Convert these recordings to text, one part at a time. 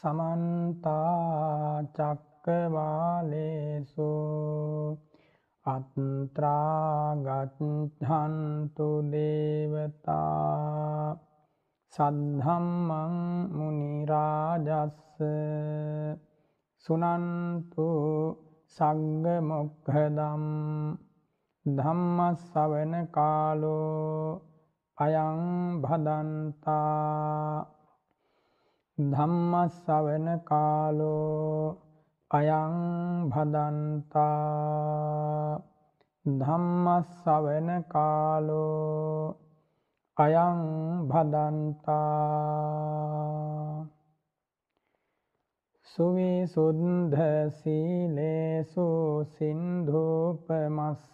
සමන්තා චක්කවාලේසු අත්ත්‍රාගච්ඡන්තු දේවතා සද්ධම්මං මුනි රාජස්ස සුනන්තු සග්ග මොක්ඛදම් ධම්මස්සවන කාලෝ අයං භදන්තා ධම්මස්සවන කාලෝ අයං භදන්තා. ධම්මස්සවන කාලෝ අයං භදන්තා. සුවිසුද්ධ සීලේසු සින්ධූපමස්ස.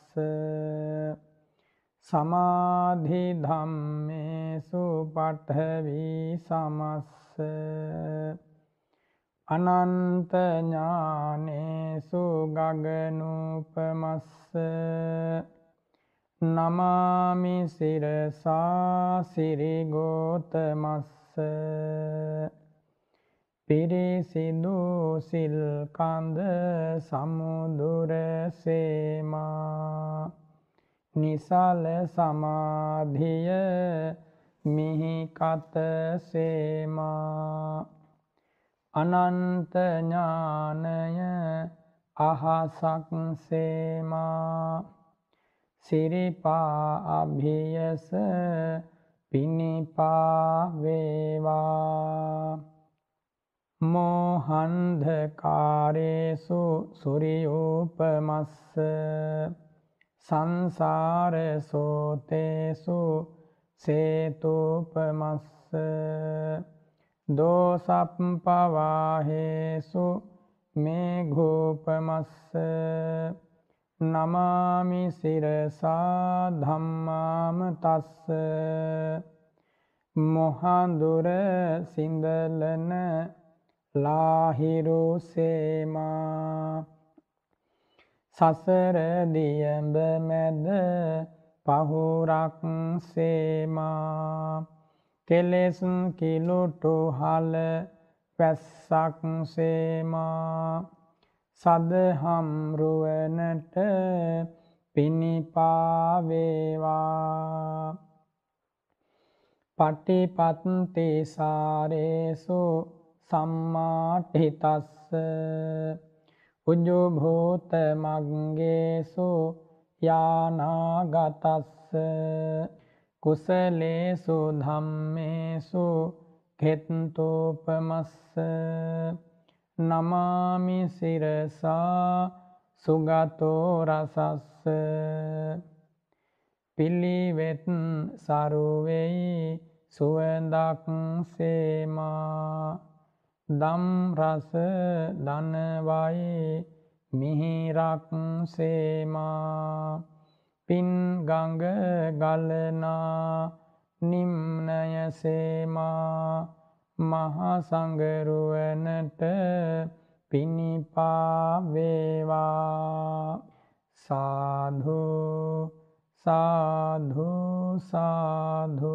සමාධි ධම්මේසු පඨවි සමස්ස. අනන්ත ඥානේසු ගගනූපමස්ස. නමාමි සිරසා සිරිගෝතමස්ස. පිරිසිදු සිල්කන්ද සමුදුරසේමා නිසල සමාධිය මිහිකත සේමා අනන්තඥානය අහසක් සේමා සිරිපා අභියස පිණිපාවේවා මෝහන්ධකාරේසු සුරියූපමස්ස සංසාරසෝතේසු සේතුපමස්ස දෝසප්පවාහේසු මේඝූපමස්ස නමාමි සිරසා ධම්මාම තස්ස මොහඳුර සිඳලන ලාහිරු සේමා සසර දියඹ මැද පහුරක් සේමා. කෙලෙස් කිලුටු හල පැස්සක් සේමා. සදහම් රුවනට පිණිපාවේවා. පටිපත්ති සාරේසු සම්මාටිතස්ස උජුභූත මග්ගේසු යානාගතස්ස කුසලේසු ධම්මේසු කෙත්තෝපමස්ස නමාමි සිරසා සුගතෝ රසස්ස පිළිවෙත් සරුවෙයි සුවඳක් සේමා දම් රස දනවයි මිහිරක් සේමා. පින් ගඟ ගලනා නිම්නය සේමා. මහසංගරුවනට පිණිපාවේවා සාධු සාධු සාධු.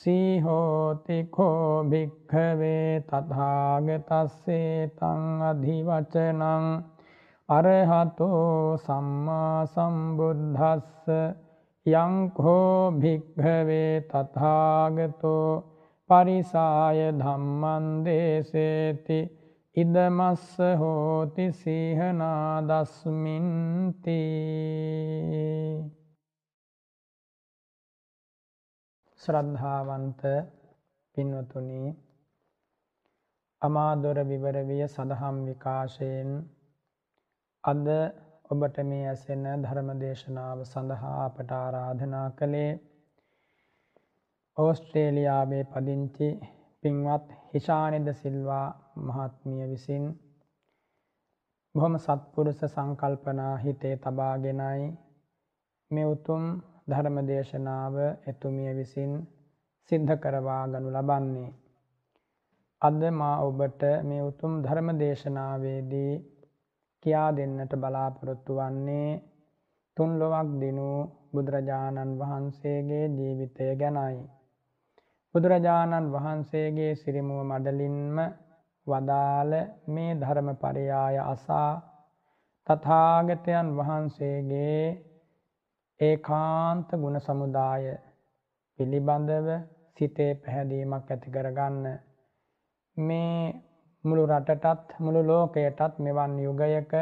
සීහෝතිකෝ භික්හවේ තථාගතස්සේ තං අධිවචනං අරහතෝ සම්මා සම්බුද්ධස්ස යංකෝ භික්හවේ තථාගතෝ පරිසාය ධම්මන් දේශේති ඉදමස්ස හෝති සිහනාදස්මින්ති ශ්‍රද්ධාවන්ත පින්වතුනි අමාදොර විවරවිය සදහම් විකාශයෙන් අද ඔබට මේ ඇසෙන ධර්ම දේශනාව සඳහා අපට ආරාධනා කළේ ඕස්ට්‍රේලියාවේ පදිංචි පින්වත් හිෂානිද සිල්වා මහත්මිය විසින් බොහොම සත්පුරුෂ සංකල්පනා හිතේ තබාගෙනයි මේ උතුම් ධර්ම දේශනාව එතුමිය විසින් සිද්ධ කරවා ගනු ලබන්නේ. අද මා ඔබට මේ උතුම් ධර්ම දේශනාවේදී කියා දෙන්නට බලාපොරොත්තු වන්නේ තුන් ලොවක් දිනූ බුදුරජාණන් වහන්සේගේ ජීවිතය ගැනයි. බුදුරජාණන් වහන්සේගේ සිරිමුව මඩලින්ම වදාළ මේ ධර්ම පරියාය අසා තථාගතයන් වහන්සේගේ ඒකාන්ත ගුණ සමුදාය පිළිබඳව සිතේ පැහැදීමක් ඇති කරගන්න මේ මුළු රටටත් මුළු ලෝකයටත් මෙවන් යුගයක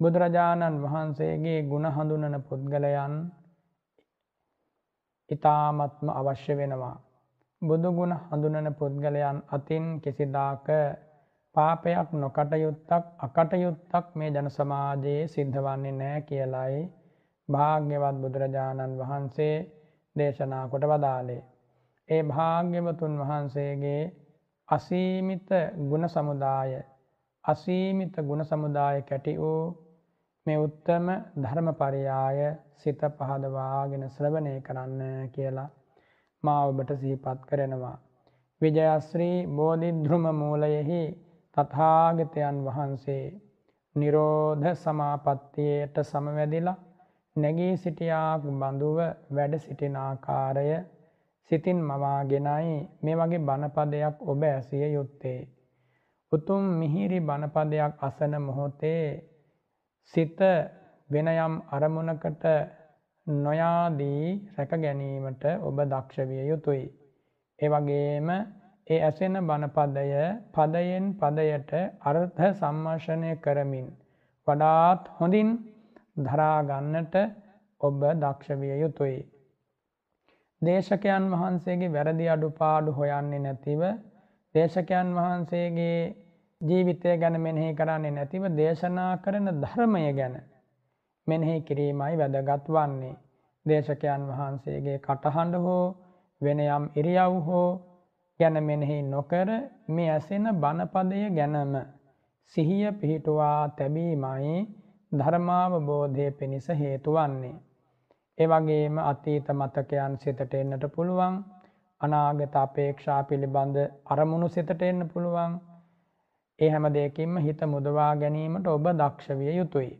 බුදුරජාණන් වහන්සේගේ ගුණ හඳුනන පුද්ගලයන් ඉතාමත්ම අවශ්‍ය වෙනවා. බුදුගුණ හඳුනන පුද්ගලයන් අතින් කිසිදාක පාපයක් නොකටයුත්තක් අකටයුත්තක් මේ ජන සමාජයේ සිද්ධ වන්නේ නෑ කියලයි භාග්‍යවත් බුදුරජාණන් වහන්සේ දේශනා කොට වදාලේ. ඒ භාග්‍යවතුන් වහන්සේගේ අසීමිත ගුණ සමුදාය අසීමිත ගුණ සමුදාය කැටි වූ මේ උත්තම ධර්ම පරියාය සිත පහදවාගෙන ශ්‍රවණය කරන්න කියලා මා ඔබට සිහිපත් කරනවා. විජයශ්‍රී බෝධිදෘම මූලයෙහි තථාගතයන් වහන්සේ නිරෝධ සමාපත්තියට සමවැදිලා නැගී සිටියාක් බඳුව වැඩ සිටින ආකාරය සිතින් මවාගෙනයි මේ වගේ බණපදයක් ඔබ ඇසිය යුත්තේ. උතුම් මිහිරි බණපදයක් අසන මොහොතේ සිත වෙනයම් අරමුණකට නොයාදී රැක ගැනීමට ඔබ දක්ෂවිය යුතුයි. එවගේම ඒ ඇසෙන බණපදය පදයෙන් පදයට අර්ථ සම්මර්ශනය කරමින් වඩාත් හොඳින් දරාගන්නට ඔබ දක්ෂවිය යුතුයි. දේශකයන් වහන්සේගේ වැරදි අඩුපාඩු හොයන්නේ නැතිව දේශකයන් වහන්සේගේ ජීවිතය ගැන මෙනෙහි කරන්නේ නැතිව දේශනා කරන ධර්මය ගැන මෙනෙහි කිරීමයි වැදගත් වන්නේ. දේශකයන් වහන්සේගේ කටහඬ හෝ වෙනයම් ඉරියව් හෝ ගැන මෙනෙහි නොකර මේ ඇසෙන බණපදය ගැනම සිහිය පිහිටුවා තැබීමයි ධර්මාවබෝධය පිණිස හේතු වන්නේ. එවගේම අතීත මතකයන් සිතට එන්නට පුළුවන් අනාගත අපේක්ෂා පිළිබඳ අරමුණු සිතට එන්න පුළුවන් ඒ හැම දෙයකින්ම හිත මුදවා ගැනීමට ඔබ දක්ෂ විය යුතුයි.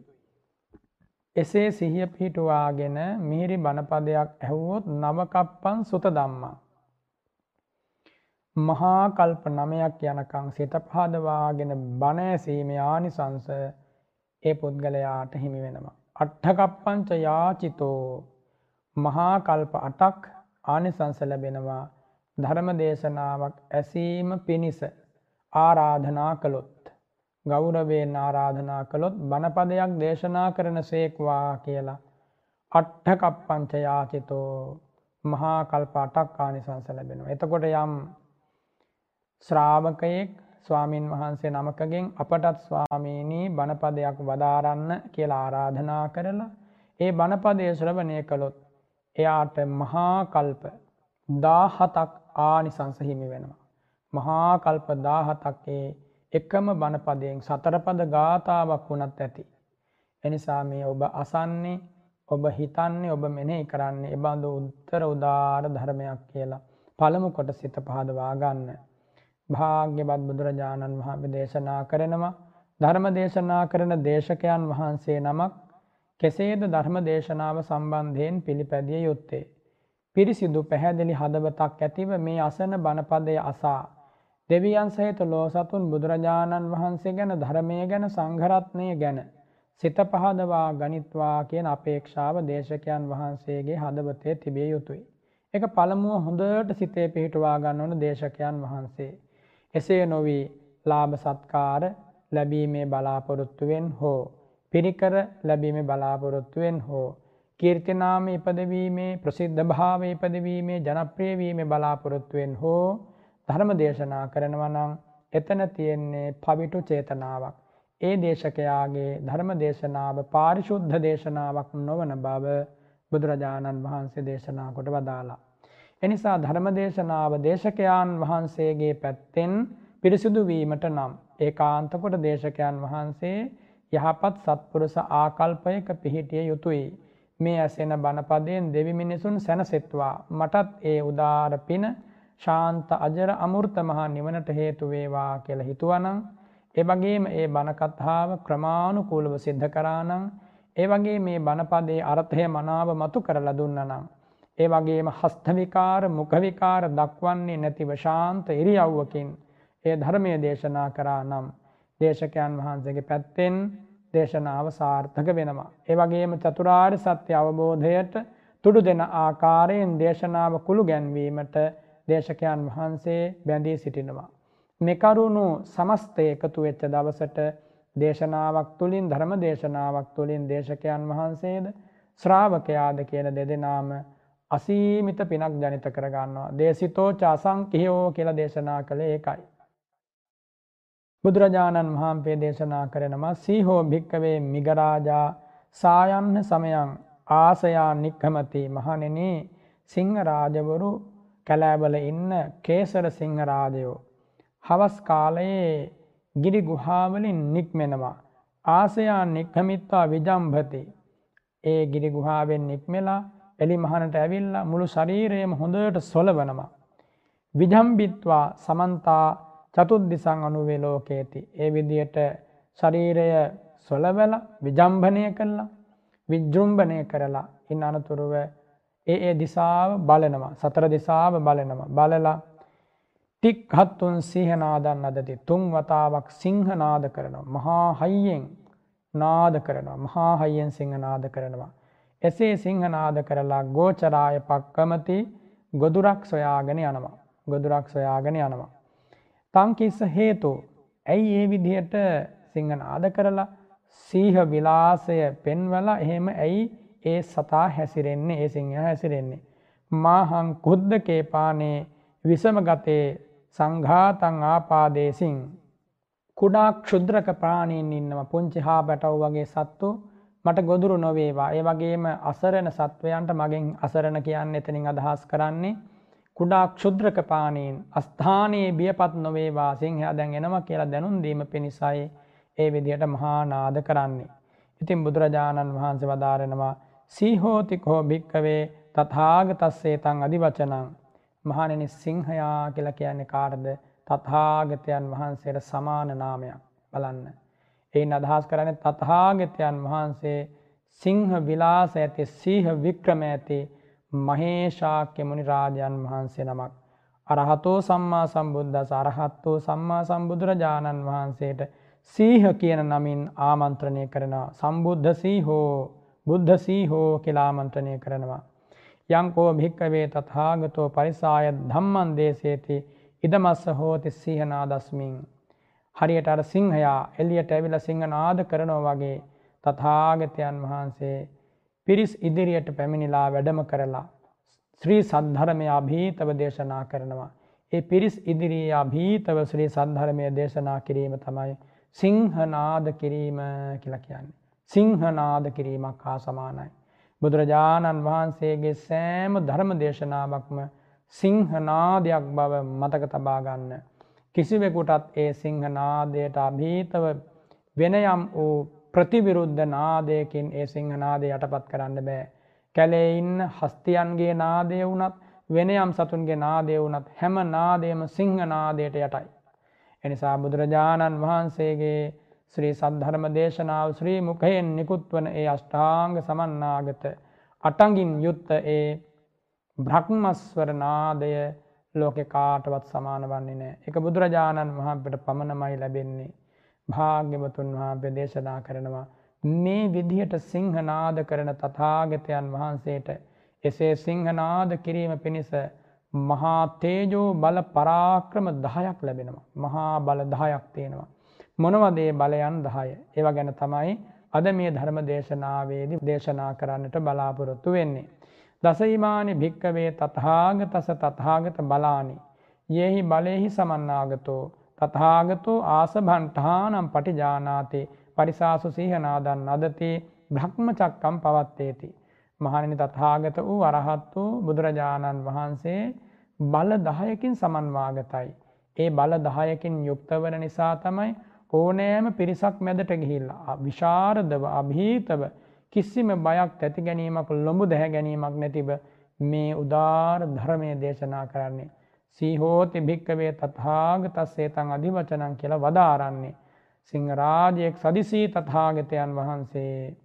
එසේ සිහිය පිහිටුවාගෙන මිහිරි බණපදයක් ඇහුවොත් නවකප්පන් සුත දම්මා. මහා කල්ප නමයක් යනකං සිත පහදවාගෙන බණ ඇසීමේ ආනිසංස ඒ පුද්ගලයාට හිමි වෙනවා. අට්ඨකප්පංච යාචිතෝ මහා කල්ප අටක් ආනිසංස ලැබෙනවා ධර්ම දේශනාවක් ඇසීම පිණිස ආරාධනා කළොත් ගෞරවයෙන් ආරාධනා කළොත් බණපදයක් දේශනා කරන සේක්වා කියලා අට්ඨකප්පංච යාචිතෝ මහා කල්ප අටක් ආනිසංස ලැබෙනවා. එතකොට යම් ශ්‍රාවකයෙක් ස්වාමින් වහන්සේ නමකගෙන් අපටත් ස්වාමීනී බණපදයක් වදාරන්න කියලා ආරාධනා කරලා ඒ බණපදය ශ්‍රවණය කළොත් එයාට මහා කල්ප දාහතක් ආනිසංස හිමි වෙනවා. මහා කල්ප දාහතක්ේ එකම බණපදයෙන් සතරපද ගාථාවක් වුණත් ඇති. එනිසා මේ ඔබ අසන්නේ ඔබ හිතන්නේ ඔබ මෙනෙහි කරන්නේ එබඳු උත්තර උදාර ධර්මයක් කියලා පළමු කොට සිත පහදවා ගන්න. භාග්‍යවත් බුදුරජාණන් වහන්සේ දේශනා කරනවා ධර්ම දේශනා කරන දේශකයන් වහන්සේ නමක් කෙසේද ධර්ම දේශනාව සම්බන්ධයෙන් පිළිපැදිය යුත්තේ. පිරිසිදු පැහැදිලි හදවතක් ඇතිව මේ අසන බණපදය අසා. දෙවියන් සහිත ලෝසතුන් බුදුරජාණන් වහන්සේ ගැන ධර්මය ගැන සංඝරත්නය ගැන. සිත පහදවා ගනිත්වා කියන අපේක්ෂාව දේශකයන් වහන්සේගේ හදවතේ තිබිය යුතුයි. එක පළමුුව හොඳට සිතේ පිහිටවා ගන්න ඕන දේශකයන් වහන්සේ. එසේ නොවී ලාභ සත්කාර ලැබීමේ බලාපොරොත්තුවෙන් හෝ පිරිකර ලැබීම බලාපොරොත්තුවෙන් හෝ කීර්තිනාම ඉපදවීමේ ප්‍රසිද්ධ භාව ඉපදවීමේ ජනප්‍රියවීම බලාපොරොත්තුවෙන් හෝ ධර්ම දේශනා කරනවනං එතන තියෙන්නේ පවිටු චේතනාවක්. ඒ දේශකයාගේ ධර්ම දේශනාව පාරිශුද්ධ දේශනාවක් නොවන බව බුදුරජාණන් වහන්සේ දේශනා කොට වදාලා. එනිසා ධර්මදේශනාව දේශකයාන් වහන්සේගේ පැත්තෙන් පිරිසිදු වීමට නම් ඒකාන්තකොට දේශකයන් වහන්සේ යහපත් සත්පුරුෂ ආකල්පයක පිහිටිය යුතුයි. මේ ඇසෙන බණපදයෙන් දෙවි මිනිසුන් සැනසෙත්වා මටත් ඒ උදාර පින ශාන්ත අජර අමෘත මහා නිවනට හේතු වේවා කියලා හිතුවනම් ඒ වගේම ඒ බණකතාව ක්‍රමානුකූලව සිද්ධ කරා නම් ඒ වගේ මේ බණපදයේ අර්ථය මනාව මතු කරලා දුන්නා නම් ඒ වගේම හස්තවිකාර මුඛවිකාර දක්වන්නේ නැතිව ශාන්ත ඉරියව්වකින් ඒ ධර්මය දේශනා කරා නම් දේශකයන් වහන්සේගේ පැත්තෙන් දේශනාව සාර්ථක වෙනවා. ඒ වගේම චතුරාර්ය සත්‍ය අවබෝධයට තුඩු දෙන ආකාරයෙන් දේශනාව කුළු ගැන්වීමට දේශකයන් වහන්සේ බැඳී සිටිනවා. මෙකරුණු සමස්තය එකතු වෙච්ච දවසට දේශනාවක් තුළින් ධර්ම දේශනාවක් තුළින් දේශකයන් වහන්සේද ශ්‍රාවකයාද කියන දෙදෙනාම අසීමිත පිනක් ජනිත කරගන්නවා. දේශිතෝ චාසංකිහෝ කියලා දේශනා කළේ ඒකයි. බුදුරජාණන් වහන්සේ දේශනා කරනවා සීහෝ භික්කවේ මිගරාජා සායන්න සමයන් ආසයා නික්කමති මහනෙන සිංහරාජවරු කැලෑබල ඉන්න කේසර සිංහරාජයෝ. හවස් කාලයේ ගිරි ගුහාවලින් නික්මෙනවා. ආසයා නික්කමිත්වා විජම්භති. ඒ ගිරි ගුහාවෙන් නික්මෙලා එලි මහනට ඇවිල්ලා මුළු ශරීරයම හොඳට සොලවනවා. විජම්බිත්වා සමන්තා චතුද්දිසං අනුවේ ලෝකේති. ඒ විදියට ශරීරය සොලවල විජම්භනය කරලා විජෘම්භනය කරලා ඉන් අනතුරුව ඒ ඒ දිසාව බලනවා සතර දිසාව බලනවා. බලලා ටික් හත්තුන් සිහනාදන් අදති. තුන් වතාවක් සිංහනාද කරනවා. මහා හයියෙන් නාද කරනවා. මහා හයියෙන් සිංහනාද කරනවා. එසේ සිංහනාද කරලා ගෝචරාය පක්කමති ගොදුරක් සොයාගෙන යනවා. ගොදුරක් සොයාගෙන යනවා. තංකිස්ස හේතු ඇයි ඒ විදිහට සිංහනාද කරලා සීහ විලාසය පෙන්වලා එහෙම ඇයි ඒ සතා හැසිරෙන්නේ ඒ සිංහ හැසිරෙන්නේ. මාහං කුද්දකේ පානේ විසම ගතේ සංඝාතං ආපාදේසින් කුඩා ක්ෂුද්‍රක ප්‍රාණීන් ඉන්නවා පුංචි හා බැටව් වගේ සත්තු මට ගොදුරු නොවේවා. ඒ වගේම අසරණ සත්වයන්ට මගෙන් අසරණ කියන්න එතනින් අදහස් කරන්නේ කුඩා ක්ෂුද්‍රක පානීන් අස්ථානයේ බියපත් නොවේවා සිංහයා දැන් එනවා කියලා දැනුම් දීම පිණිසයි ඒ විදිහට මහා නාද කරන්නේ. ඉතින් බුදුරජාණන් වහන්සේ වදාරනවා සීහෝතිකෝ භික්කවේ තථාගතස්සේතං අදිවචනං මහණෙනි සිංහයා කියලා කියන්නේ කාටද? තථාගතයන් වහන්සේට සමාන නාමයක්. බලන්න. එයින් අදහස් කරන තථාගතයන් වහන්සේ සිංහ විලාස ඇති සීහ වික්‍රම ඇති මහේශාක්‍ය මුනිරාජයන් වහන්සේ නමක්. අරහතෝ සම්මා සම්බුද්ධස අරහත්තෝ සම්මා සම්බුදුරජාණන් වහන්සේට සීහ කියන නමින් ආමන්ත්‍රණය කරනවා. සම්බුද්ධ සීහෝ බුද්ධ සීහෝ කියලා ආමන්ත්‍රණය කරනවා. යංකෝ භික්කවේ තථාගතෝ පරිසාය ධම්මන් දේශේති ඉදමස්ස හෝති සීහනාදස්මින් හරියට අර සිංහයා එලියට ඇවිල සිංහ නාද කරනවා වගේ තථාගතයන් වහන්සේ පිරිස් ඉදිරියට පැමිණිලා වැඩම කරලා ශ්‍රී සද්ධර්මය අභීතව දේශනා කරනවා. ඒ පිරිස් ඉදිරියේ අභීතව ශ්‍රී සද්ධර්මය දේශනා කිරීම තමයි සිංහනාද කිරීම කියලා කියන්නේ. සිංහනාද කිරීමක් හා සමානයි. බුදුරජාණන් වහන්සේගේ සෑම ධර්ම දේශනාවක්ම සිංහනාදයක් බව මතක තබා ගන්න. කිසිවෙකුටත් ඒ සිංහනාදයට අභීතව වෙනයම් වූ ප්‍රතිවිරුද්ධ නාදයකින් ඒ සිංහනාදය යටපත් කරන්න බෑ. කැලේ ඉන්න හස්තියන්ගේ නාදය වුනත් වෙනයම් සතුන්ගේ නාදය වුනත් හැම නාදයම සිංහනාදයට යටයි. එනිසා බුදුරජාණන් වහන්සේගේ ශ්‍රී සද්ධර්ම දේශනාව ශ්‍රී මුකයෙන් නිකුත්වන ඒ අෂ්ඨාංග සමන්නාගත අටඟින් යුත්ත ඒ බ්‍රහ්මස්වර නාදය ලෝකෙ කාටවත් සමාන වන්නේ නෑ. එක බුදුරජාණන් වහන්සේට පමණමයි ලැබෙන්නේ. භාග්‍යවතුන් වහන්සේ දේශනා කරනවා මේ විදිහට සිංහනාද කරන තථාගතයන් වහන්සේට එසේ සිංහනාද කිරීම පිණිස මහා තේජෝ බල පරාක්‍රම 10ක් ලැබෙනවා. මහා බල 10ක් තියෙනවා. මොනවද ඒ බලයන් 10 ඒවා ගැන තමයි අද මේ ධර්ම දේශනාවේදී දේශනා කරන්නට බලාපොරොත්තු වෙන්නේ. දසහිමානි භික්කවේ තථාගතස තථාගත බලානි. යෙහි බලෙහි සමන්නාගතෝ තථාගතෝ ආසභන්ඨානම් පටිජානාතේ පරිසාසු සිහනාදන් අදති බ්‍රහ්මචක්කම් පවත්තේති. මහණෙනි තථාගත වූ අරහත් වූ බුදුරජාණන් වහන්සේ බල 10කින් සමන්වාගතයි. ඒ බල 10කින් යුක්ත වන නිසා තමයි ඕනෑම පිරිසක් මැදට ගිහිල්ලා විශාරදව અભීතව කිසිම බයක් ඇති ගැනීමක් ලොඹු දැහැ ගැනීමක් නැතිව මේ උදාර ධර්මය දේශනා කරන්නේ. සීහෝති භික්කවේ තථාගතස්සේ තං අධිවචනං කියලා වදාරන්නේ. සිංහරාජයෙක් සදිසී තථාගතයන් වහන්සේ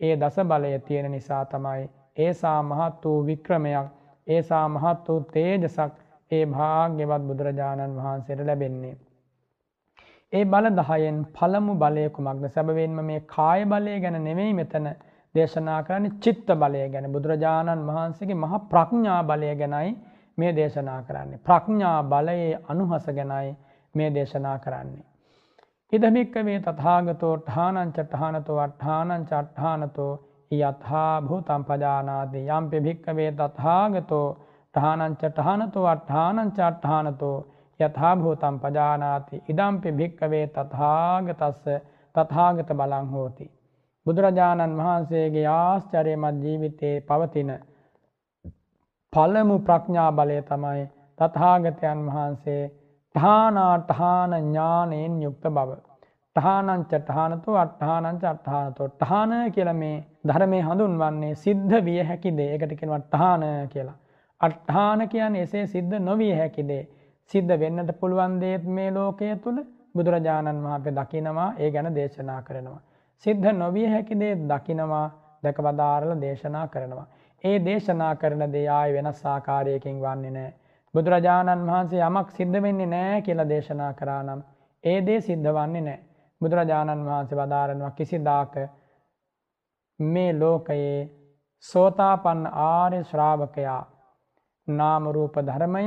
ඒ දස බලය තියෙන නිසා තමයි ඒසා මහත් වූ වික්‍රමයක් ඒසා මහත් වූ තේජසක් ඒ භාග්‍යවත් බුදුරජාණන් වහන්සේට ලැබෙන්නේ. ඒ බල දහයෙන් පළමු බලය කුමක්ද සැබවෙන්ම මේ කාය බලය ගැන නෙවෙයි මෙතන දේශනා කරන්නේ චිත්ත බලය ගැන බුදුරජාණන් වහන්සේගේ මහ ප්‍රඥා බලය ගැනයි මේ දේශනා කරන්නේ. ප්‍රඥා බලයේ අනුහස ගැනයි මේ දේශනා කරන්නේ. ඉදමික්කවේ තථාගතෝ ඨානංච ඨානතෝ අට්ඨානංච අට්ඨානතෝ යථා භූතම් පජානාති යම්පි භික්කවේ තථාගතෝ ඨානංච ඨානතෝ අට්ඨානංච අට්ඨානතෝ යථා භූතම් පජානාති ඉදම්පි භික්කවේ තථාගතස්ස තථාගත බලං හෝති බුදුරජාණන් වහන්සේගේ ආශ්චර්යමත් ජීවිතයේ පවතින පළමු ප්‍රඥා බලය තමයි තථාගතයන් වහන්සේ ටහානාටහාන ඥානයෙන් යුක්ත බව. ටහානංච ටහානතු අට්ඨානංච අට්ඨානතෝ ටහාන කියල මේ ධර්මය හඳුන්වන්නේ සිද්ධ විය හැකිදේ එකට කෙනව ටහාන කියලා. අට්ඨාන කියන් එසේ සිද්ධ නොවිය හැකිදේ. සිද්ධ වෙන්නට පුළුවන්දේත් මේ ලෝකය තුළ බුදුරජාණන් වහන්සේ දකිනවා ඒ ගැන දේශනා කරනවා. සිද්ධ නොවිය හැකිදේ දකිනවා දැකවදාරල දේශනා කරනවා. ඒ දේශනා කරන දෙයාය වෙනස් ආකාරයකින් වන්නේ නෑ. බුදුරජාණන් වහන්සේ යමක් සිද්ධ වෙන්නේ නෑ කියලා දේශනා කරා නම් ඒ දේ සිද්ධ වන්නේ නෑ. බුදුරජාණන් වහන්සේ වදාරනවා කිසිදාක මේ ලෝකයේ සෝතාපන්න ආර්ය ශ්‍රාවකයා නාම රූප ධර්මය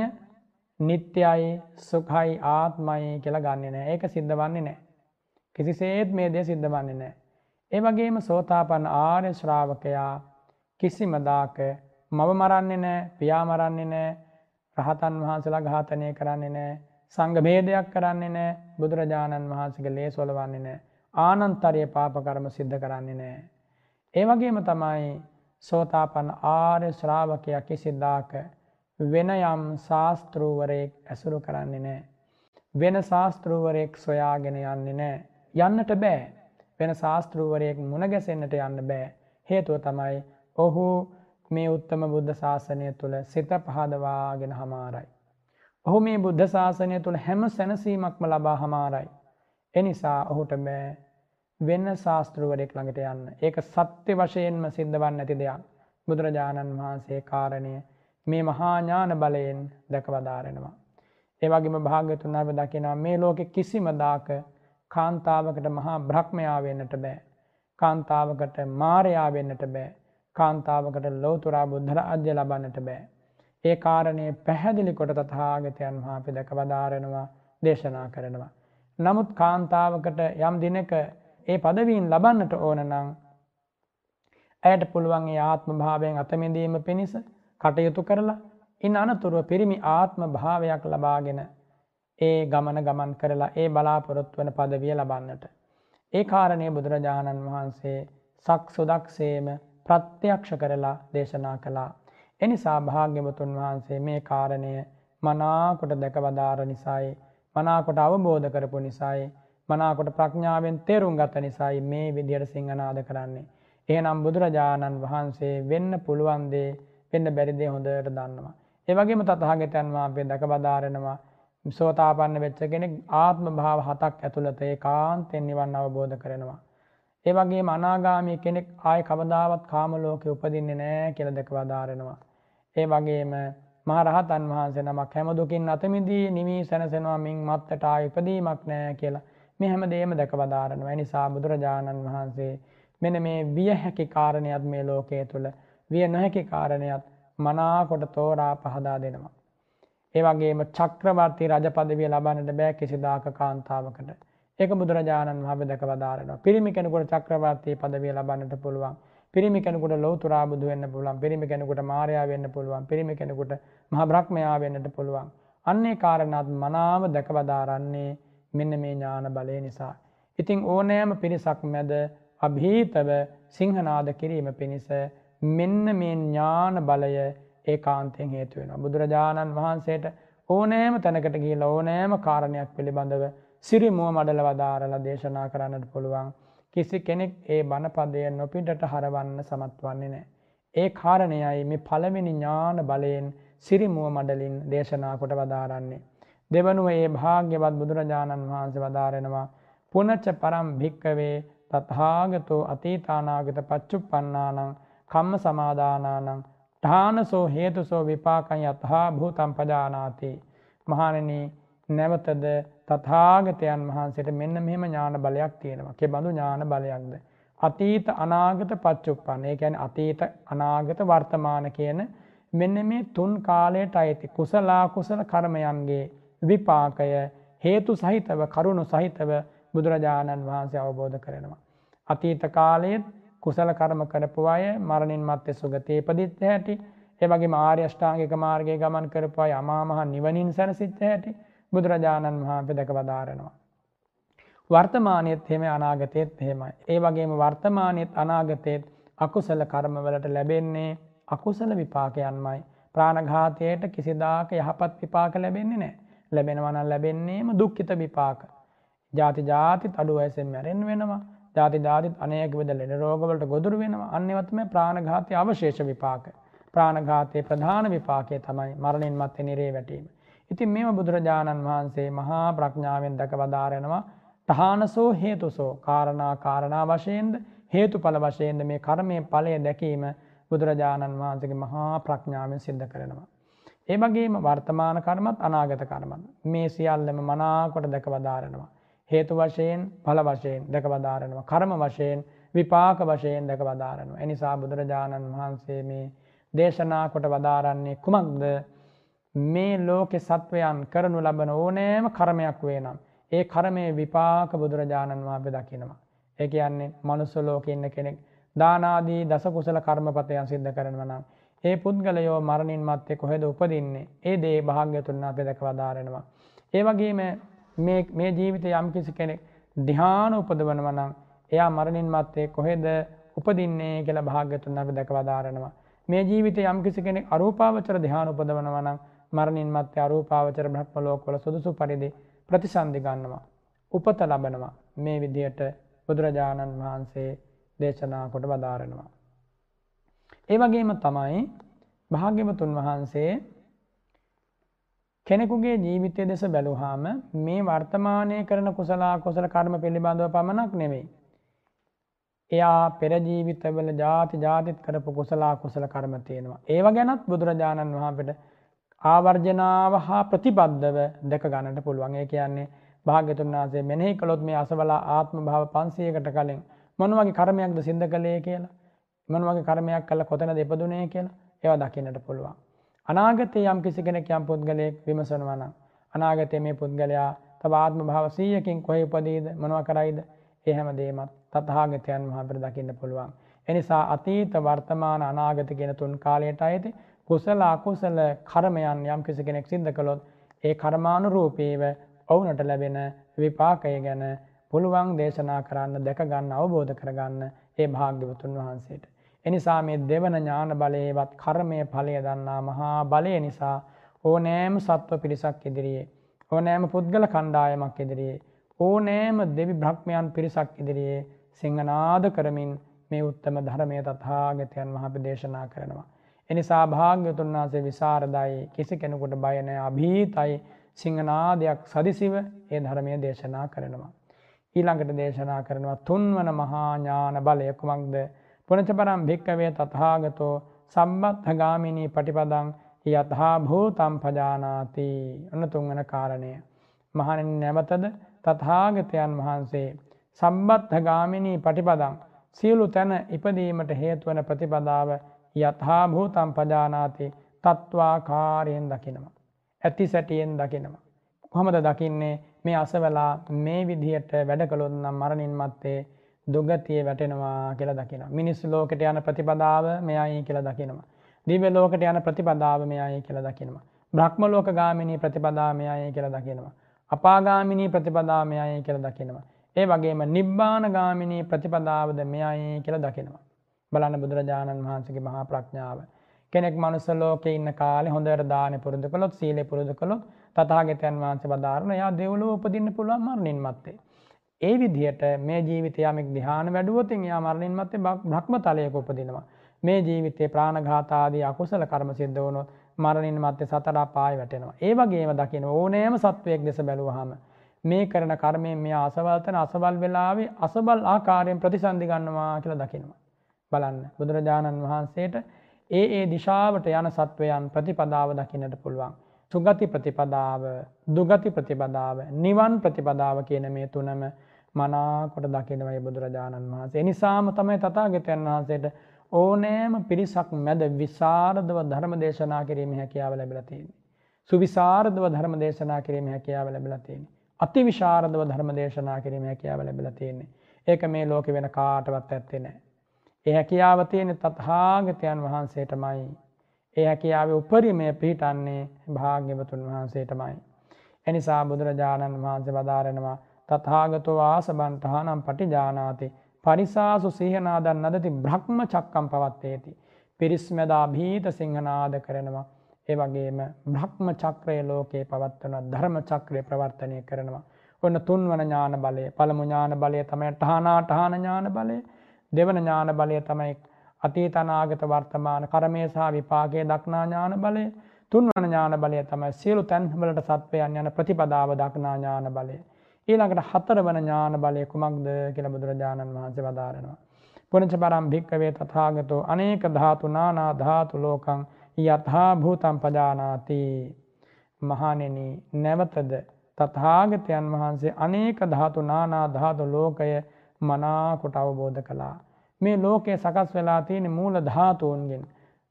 නිත්‍යයි සුඛයි ආත්මයි කියලා ගන්නෙ නෑ. ඒක සිද්ධ වන්නේ නෑ. කිසිසේත් මේ දේ සිද්ධ වන්නේ නෑ. ඒ වගේම සෝතාපන්න ආර්ය ශ්‍රාවකයා කිසිම දාක මව මරන්නේ නෑ, පියා මරන්නේ නෑ, රහතන් වහන්සේලා ඝාතනය කරන්නේ නැහැ. සංඝ ભેදයක් කරන්නේ නැහැ. බුදුරජාණන් වහන්සේගේ ලේ සොලවන්නේ නැහැ. ආනන්තරිය පාප කර්ම සිද්ධ කරන්නේ නැහැ. ඒ වගේම තමයි සෝතාපන්න ආර්ය ශ්‍රාවකයා කිසිදාක වෙන යම් ශාස්ත්‍රූවරයෙක් ඇසුරු කරන්නේ නැහැ. වෙන ශාස්ත්‍රූවරයෙක් සොයාගෙන යන්නේ නැහැ. යන්නට බෑ. වෙන ශාස්ත්‍රූවරයෙක් මුණ ගැසෙන්නට යන්න බෑ. හේතුව තමයි ඔහු මේ උත්තම බුද්ධ ශාසනය තුළ සිත පහදවාගෙන හමාරයි. ඔහු මේ බුද්ධ ශාසනය තුළ හැම සැනසීමක්ම ලබා හමාරයි. එනිසා ඔහුට බෑ වෙන්න ශාස්තෘවරයෙක් ළඟට යන්න. ඒක සත්‍ය වශයෙන්ම සිද්ධවන් නැති දෙයක්. බුදුරජාණන් වහන්සේ කාරණය මේ මහාඥාන බලයෙන් දැකවදාරෙනවා. ඒවගේම භාග්‍යතුන් අප දකිනවා මේ ලෝකෙ කිසිම දාක කාන්තාවකට මහා බ්‍රහ්මයා වෙන්නට බෑ. කාන්තාවකට මාරයා වෙන්නට බෑ. කාන්තාවකට ලෝතුරා බුද්ධර අධ්‍ය ලබන්නට බෑ. ඒ කාරණය පැහැදිලි කොට තථාගතයන් වහාපි දැක වදාරෙනවා දේශනා කරනවා. නමුත් කාන්තාවකට යම් දිනක ඒ පදවීන් ලබන්නට ඕන නං ඇයට පුළුවන්ගේ ආත්ම භාවයෙන් අතමිදීම පිණිස කටයුතු කරලා ඉන් අනතුරුව පිරිමි ආත්ම භාවයක් ලබාගෙන ඒ ගමන ගමන් කරලා ඒ බලාපොරොත්තු වන පදවිය ලබන්නට. ඒ කාරණය බුදුරජාණන් වහන්සේ සක් සුදක්සේම ප්‍රත්‍යක්ෂ කරලා දේශනා කළා. එනිසා භාග්‍යවතුන් වහන්සේ මේ කාරණය මනාකොට දැකවදාර නිසායි මනාකොට අවබෝධ කරපු නිසායි මනාකොට ප්‍රඥාවෙන් තේරුම් ගත නිසායි මේ විදියට සිංහනාද කරන්නේ. එහෙනම් බුදුරජාණන් වහන්සේ වෙන්න පුළුවන්දේ වෙන්න බැරිදේ හොඳට දන්නවා. ඒවගේම තතහාගතයන් වහන්සේ දැකබදාරෙනවා සෝතාපන්න වෙච්ච කෙනෙක් ආත්ම භාව හතක් ඇතුළත ඒ කාන්තෙන් නිවන් අවබෝධ කරනවා. ඒ වගේ අනාගාමී කෙනෙක් ආය කවදාවත් කාමලෝකෙ උපදින්නේ නෑ කියල දෙක වදාරෙනවා. ඒ වගේම මහරහතන් වහන්සේ නමක් හැමදුකින් අතමිදී නිමී සැනසෙනවා මින් මත්තට ආය උපදීමක් නෑ කියලා මේ හැම දේම දැක වදාරනවා. එනිසා බුදුරජාණන් වහන්සේ මෙන මේ විය හැකි කාරණයක් මේ ලෝකයේ තුළ විය නොහැකි කාරණයක් මනාකොට තෝරා පහදා දෙනවා. ඒ වගේම චක්‍රවර්ති රජ පදවිය ලබන්නට බෑ කිසිදාක කාන්තාවකට. ඒක බුදුරජාණන් වහබ දැක වදාරනවා පිරිමි කෙනෙකුට චක්‍රවර්තය පදවිය ලබන්නට පුළුවන්. පිරිමි කෙනෙකුට ලෝතුරා බුදු වෙන්න පුළුවන්. පිරිමි කෙනෙකුට මාරයා වෙන්න පුළුවන්. පිරිමි කෙනෙකුට මහ බ්‍රහ්මයා වෙන්නට පුළුවන්. අන්නේ කාරණත් මනාව දැකවදාරන්නේ මෙන්න මේ ඥාන බලය නිසා. ඉතිං ඕනෑම පිරිසක් මැද අභීතව සිංහනාද කිරීම පිණිස මෙන්න මේ ඥාන බලය ඒ කාන්තයෙන් හේතු වෙනවා. බුදුරජාණන් වහන්සේට ඕනෑම තැනකට ගිහිල්ලා ඕනෑම කාරණයක් පිළිබඳව සිරිමුව මඩල වදාරලා දේශනා කරන්නට පුළුවන්. කිසි කෙනෙක් ඒ බණපදය නොපිටට හරවන්න සමත් වන්නේ නැහැ. ඒ කාරණයයි මේ පළවෙනි ඥාන බලයෙන් සිරිමුව මඩලින් දේශනා කොට වදාරන්නේ. දෙවනුව ඒ භාග්‍යවත් බුදුරජාණන් වහන්සේ වදාරෙනවා පුනච්ච පරම් භික්කවේ තත්හාගතෝ අතීතානාගත පච්චුප්පන්නානං කම්ම සමාදානානං ඨානසෝ හේතුසෝ විපාකං යතහා භූතම් පජානාති මහණෙනි නැවතද තථාගතයන් වහන්සේට මෙන්න මෙහෙම ඥාන බලයක් තියෙනවා. කෙබඳු ඥාන බලයක්ද? අතීත අනාගත පච්චුප්පන්න. ඒ කියන්නේ අතීත අනාගත වර්තමාන කියන මෙන්න මේ තුන් කාලයට අයිති කුසල කුසල කර්මයන්ගේ විපාකය හේතු සහිතව කරුණු සහිතව බුදුරජාණන් වහන්සේ අවබෝධ කරනවා. අතීත කාලයේත් කුසල කර්ම කරපු අය මරණින් මත්තේ සුගතේ ඉපදිච්ච හැටි ඒ වගේම ආර්ය අෂ්ටාංගික මාර්ගයේ ගමන් කරපු අය අමා මහ නිවනින් සැනසෙච්ච හැටි බුදුරජාණන් වහන්සේ දැක වදාරනවා. වර්තමානයේත් එහෙම අනාගතයේත් එහෙමයි. ඒ වගේම වර්තමානයේත් අනාගතයේත් අකුසල කර්මවලට ලැබෙන්නේ අකුසල විපාකයන්මයි. ප්‍රාණඝාතයට කිසිදාක යහපත් විපාක ලැබෙන්නේ නැහැ. ලැබෙනවා නම් ලැබෙන්නේම දුක්ඛිත විපාක. ಜಾති ಜಾතිත් අඩු වයසෙන් මැරෙන්න වෙනවා. ජාති ජාතිත් අනේක විද ලෙඩ රෝගවලට ගොදුරු වෙනවා. අන්නේවත් මේ ප්‍රාණඝාතයේ අවශේෂ විපාක. ප්‍රාණඝාතයේ ප්‍රධාන විපාකය තමයි මරණින් මත්තේ නිරේ වැටීම. ඉතින් මේව බුදුරජාණන් වහන්සේ මහා ප්‍රඥාවෙන් දැක වදාරනවා. තහානසෝ හේතුසෝ කාරණා කාරණා වශයෙන්ද හේතුඵල වශයෙන්ද මේ කර්මයේ ඵලය දැකීම බුදුරජාණන් වහන්සේගේ මහා ප්‍රඥාවෙන් සිද්ධ කරනවා. ඒ වගේම වර්තමාන කර්මත් අනාගත කර්මත් මේ සියල්ලම මනාකොට දැක වදාරනවා. හේතු වශයෙන් ඵල වශයෙන් දැක වදාරනවා. කර්ම වශයෙන් විපාක වශයෙන් දැක වදාරනවා. එනිසා බුදුරජාණන් වහන්සේ මේ දේශනා කොට වදාරන්නේ කුමක්ද? මේ ලෝකෙ සත්වයන් කරනු ලබන ඕනෑම කර්මයක් වේ නම් ඒ කර්මයේ විපාක බුදුරජාණන් වහන්සේ දකිනවා. ඒ කියන්නේ මනුස්ස ලෝකේ ඉන්න කෙනෙක් දාන ආදී දස කුසල කර්මපතයන් සිද්ධ කරනවා නම් ඒ පුද්ගලයෝ මරණින් මත්තේ කොහෙද උපදින්නේ? ඒ දේ භාග්‍යතුන් වහන්සේ දැක වදාරනවා. ඒ වගේම මේ මේ ජීවිතේ යම්කිසි කෙනෙක් ධ්‍යාන උපදවනවා නම් එයා මරණින් මත්තේ කොහෙද උපදින්නේ කියලා භාග්‍යතුන් අපි දැකලා දාරනවා. මේ ජීවිතේ යම්කිසි කෙනෙක් අරූපාවචර ධ්‍යාන උපදවනවා නම් මරණින් මත්තේ අරූපාවචර බ්‍රහ්ම ලෝකවල සුදුසු පරිදි ප්‍රතිසන්දි ගන්නවා. උපත ලබනවා. මේ විදිහට බුදුරජාණන් වහන්සේ දේශනා කොට වදාරනවා. ඒ වගේම තමයි භාග්‍යවතුන් වහන්සේ කෙනෙකුගේ ජීවිතය දෙස බැලුහාම මේ වර්තමානය කරන කුසලා කුසල කර්ම පිළිබඳව පමණක් නෙවෙයි. එයා පෙර ජීවිතවල ಜಾති ජාතිත් කරපු කුසලා කුසල කර්ම තියෙනවා. ඒව ගැනත් බුදුරජාණන් වහන්සේට ආවර්ජනාව හා ප්‍රතිබද්ධව දැක ගන්නට පුළුවන්. ඒ කියන්නේ භාග්‍යතුන් වහන්සේ මෙනෙහි කළොත් මේ අසවලා ආත්ම භාව 500කට කලින් මොන වගේ කර්මයක්ද සිද්ධ කළේ කියලා මොන වගේ කර්මයක් කළා කොතනද ඉපදුනේ කියලා ඒවා දකින්නට පුළුවන්. අනාගතයේ යම් කිසි කෙනෙක් යම් පුද්ගලයෙක් විමසනවා නම් අනාගතයේ මේ පුද්ගලයා තව ආත්ම භාව 100කින් කොහේ උපදීද මොනවා කරයිද ඒ හැම දෙයක්ම තථාගතයන් වහන්සේ දකින්න පුළුවන්. එනිසා අතීත වර්තමාන අනාගත කියන තුන් කාලයට අයිති කුසල අකුසල කර්මයන් යම් කිසි කෙනෙක් සිද්ධ කළොත් ඒ කර්මානුරූපීව ඔවුනට ලැබෙන විපාකය ගැන පුළුවන් දේශනා කරන්න දැක ගන්න අවබෝධ කරගන්න ඒ භාග්‍යවතුන් වහන්සේට එනිසා මේ දෙවන ඥාන බලයේවත් කර්මය ඵලය දන්නා මහා බලය නිසා ඕනෑම සත්ව පිරිසක් ඉදිරියේ ඕනෑම පුද්ගල කණ්ඩායමක් ඉදිරියේ ඕනෑම දෙවි බ්‍රහ්මයන් පිරිසක් ඉදිරියේ සිංහනාද කරමින් මේ උත්තම ධර්මය තථාගතයන් වහන්සේ දේශනා කරනවා. එනිසා භාග්‍යවතුන් වහන්සේ විසරදයි කිසි කෙනෙකුට බය නැහැ අභීතයි සිංහනාදයක් සදිසිව ඒ ධර්මය දේශනා කරනවා. ඊළඟට දේශනා කරනවා තුන්වන මහා ඥාන බලය කුමක්ද? පුනචපරම් භික්කවේ තථාගතෝ සම්බත්ථගාමිනී පටිපදං යතහා භූතම් පජානාති ඔන්න තුන්වන කාරණය. මහණෙනි නැවතද තථාගතයන් වහන්සේ සම්බත්ථගාමිනී පටිපදං සියලු තැන ඉපදීමට හේතු වන ප්‍රතිපදාව යතහා භූතම් පජානාති තත්වාකාරයෙන් දකිනවා. ඇති සැටියෙන් දකිනවා. කොහොමද දකින්නේ මේ අසවලා මේ විදිහට වැඩ කළොත් නම් මරණින් මත්තේ දුගතිය වැටෙනවා කියලා දකිනවා. මිනිස් ලෝකෙට යන ප්‍රතිපදාව මෙයයි කියලා දකිනවා. දිව්‍ය ලෝකෙට යන ප්‍රතිපදාව මෙයයි කියලා දකිනවා. බ්‍රහ්ම ලෝක ගාමිනී ප්‍රතිපදාව මෙයයි කියලා දකිනවා. අපාගාමිනී ප්‍රතිපදාව මෙයයි කියලා දකිනවා. ඒ වගේම නිබ්බාන ගාමිනී ප්‍රතිපදාවද මෙයයි කියලා දකිනවා. බලන්න බුදුරජාණන් වහන්සේගේ මහා ප්‍රඥාව. කෙනෙක් මනුස්ස ලෝකේ ඉන්න කාලේ හොඳට දාන පුරුදු කළොත් සීලය පුරුදු කළොත් තථාගතයන් වහන්සේ වදාारण එයා දෙව්ලොව උපදින්න පුළුවන් මරණින් මත්තේ. ඒ විදිහට මේ ජීවිතය යමෙක් ධ්‍යාන වැඩුවොත් එයා මරණින් මත්තේ භ්‍රම තලයක උපදිනවා. මේ ජීවිතේ ප්‍රාණඝාත ආදී අකුසල කර්ම සිද්ධ වුණොත් මරණින් මත්තේ සතර අපාය වැටෙනවා. ඒ වගේම දකින්න ඕනෑම සත්වයක් දෙස බැලුවාම මේ කරන කර්මයෙන් මෙයා අසවල් තන අසවල් වෙලාවේ අසබල් ආකාරයෙන් ප්‍රතිසන්දි ගන්නවා කියලා දකිනවා. බලන්න බුදුරජාණන් වහන්සේට ඒ ඒ දිශාවට යන සත්වයන් ප්‍රතිපදාව දකින්නට පුළුවන්. සුගති ප්‍රතිපදාව, දුගති ප්‍රතිපදාව, නිවන් ප්‍රතිපදාව කියන මේ තුනම මනාකොට දකිනවයි බුදුරජාණන් වහන්සේ. ඒ නිසාම තමයි තථාගතයන් වහන්සේට ඕනෑම පිරිසක් මැද විසරදව ධර්ම දේශනා කිරීමේ හැකියාව ලැබිලා තියෙන්නේ. සුවිසරදව ධර්ම දේශනා කිරීමේ හැකියාව ලැබිලා තියෙන්නේ. අතිවිශාරදව ධර්ම දේශනා කිරීම හැකියාව ලැබිලා තියෙන්නේ. ඒක මේ ලෝකෙ වෙන කාටවත් ඇත්තේ නැහැ. ඒ හැකියාව තියෙන්නේ තථාගතයන් වහන්සේටමයි. ඒ හැකියාවේ උපරිමය පිහිටන්නේ භාග්‍යවතුන් වහන්සේටමයි. එනිසා බුදුරජාණන් වහන්සේ වදාරනවා තථාගතෝ ආසබන්තහනම් පටිජානාති පරිසාසු සිහනාදන් නදති බ්‍රහ්ම චක්කම් පවත්තේති. පිරිස්මදා භීත සිංහනාද කරනවා. ඒ වගේම බ්‍රහ්ම චක්‍රය ලෝකයේ පවත්වන ධර්ම චක්‍රය ප්‍රවර්තනය කරනවා. ඔන්න තුන්වන ඥාන බලය පළමු ඥාන බලය තමයි ටහනාටහන ඥාන බලය දෙවන ඥාන බලය තමයි අතීතනාගත වර්තමාන කරමය සහ විපාකයේ දක්නා ඥාන බලය තුන්වන ඥාන බලය තමයි සියලු තැන්වලට සත්වයන් යන ප්‍රතිපදාව දක්නා ඥාන බලය. ඊළඟට හතරවන ඥාන බලය කුමක්ද කියලා බුදුරජාණන් වහන්සේ වදාරනවා. පුනච පරම් භික්කවේ තථාගතෝ අනේක ධාතු නානා ධාතු ලෝකං යථා භූතම් පජානාති මහණෙනි නැවතද තථාගතයන් වහන්සේ අනේක ධාතු නානා ධාතු ලෝකය මනාකොට අවබෝධ කළා. මේ ලෝකය සකස් වෙලා තියෙන මූල ධාතුන්ගෙන්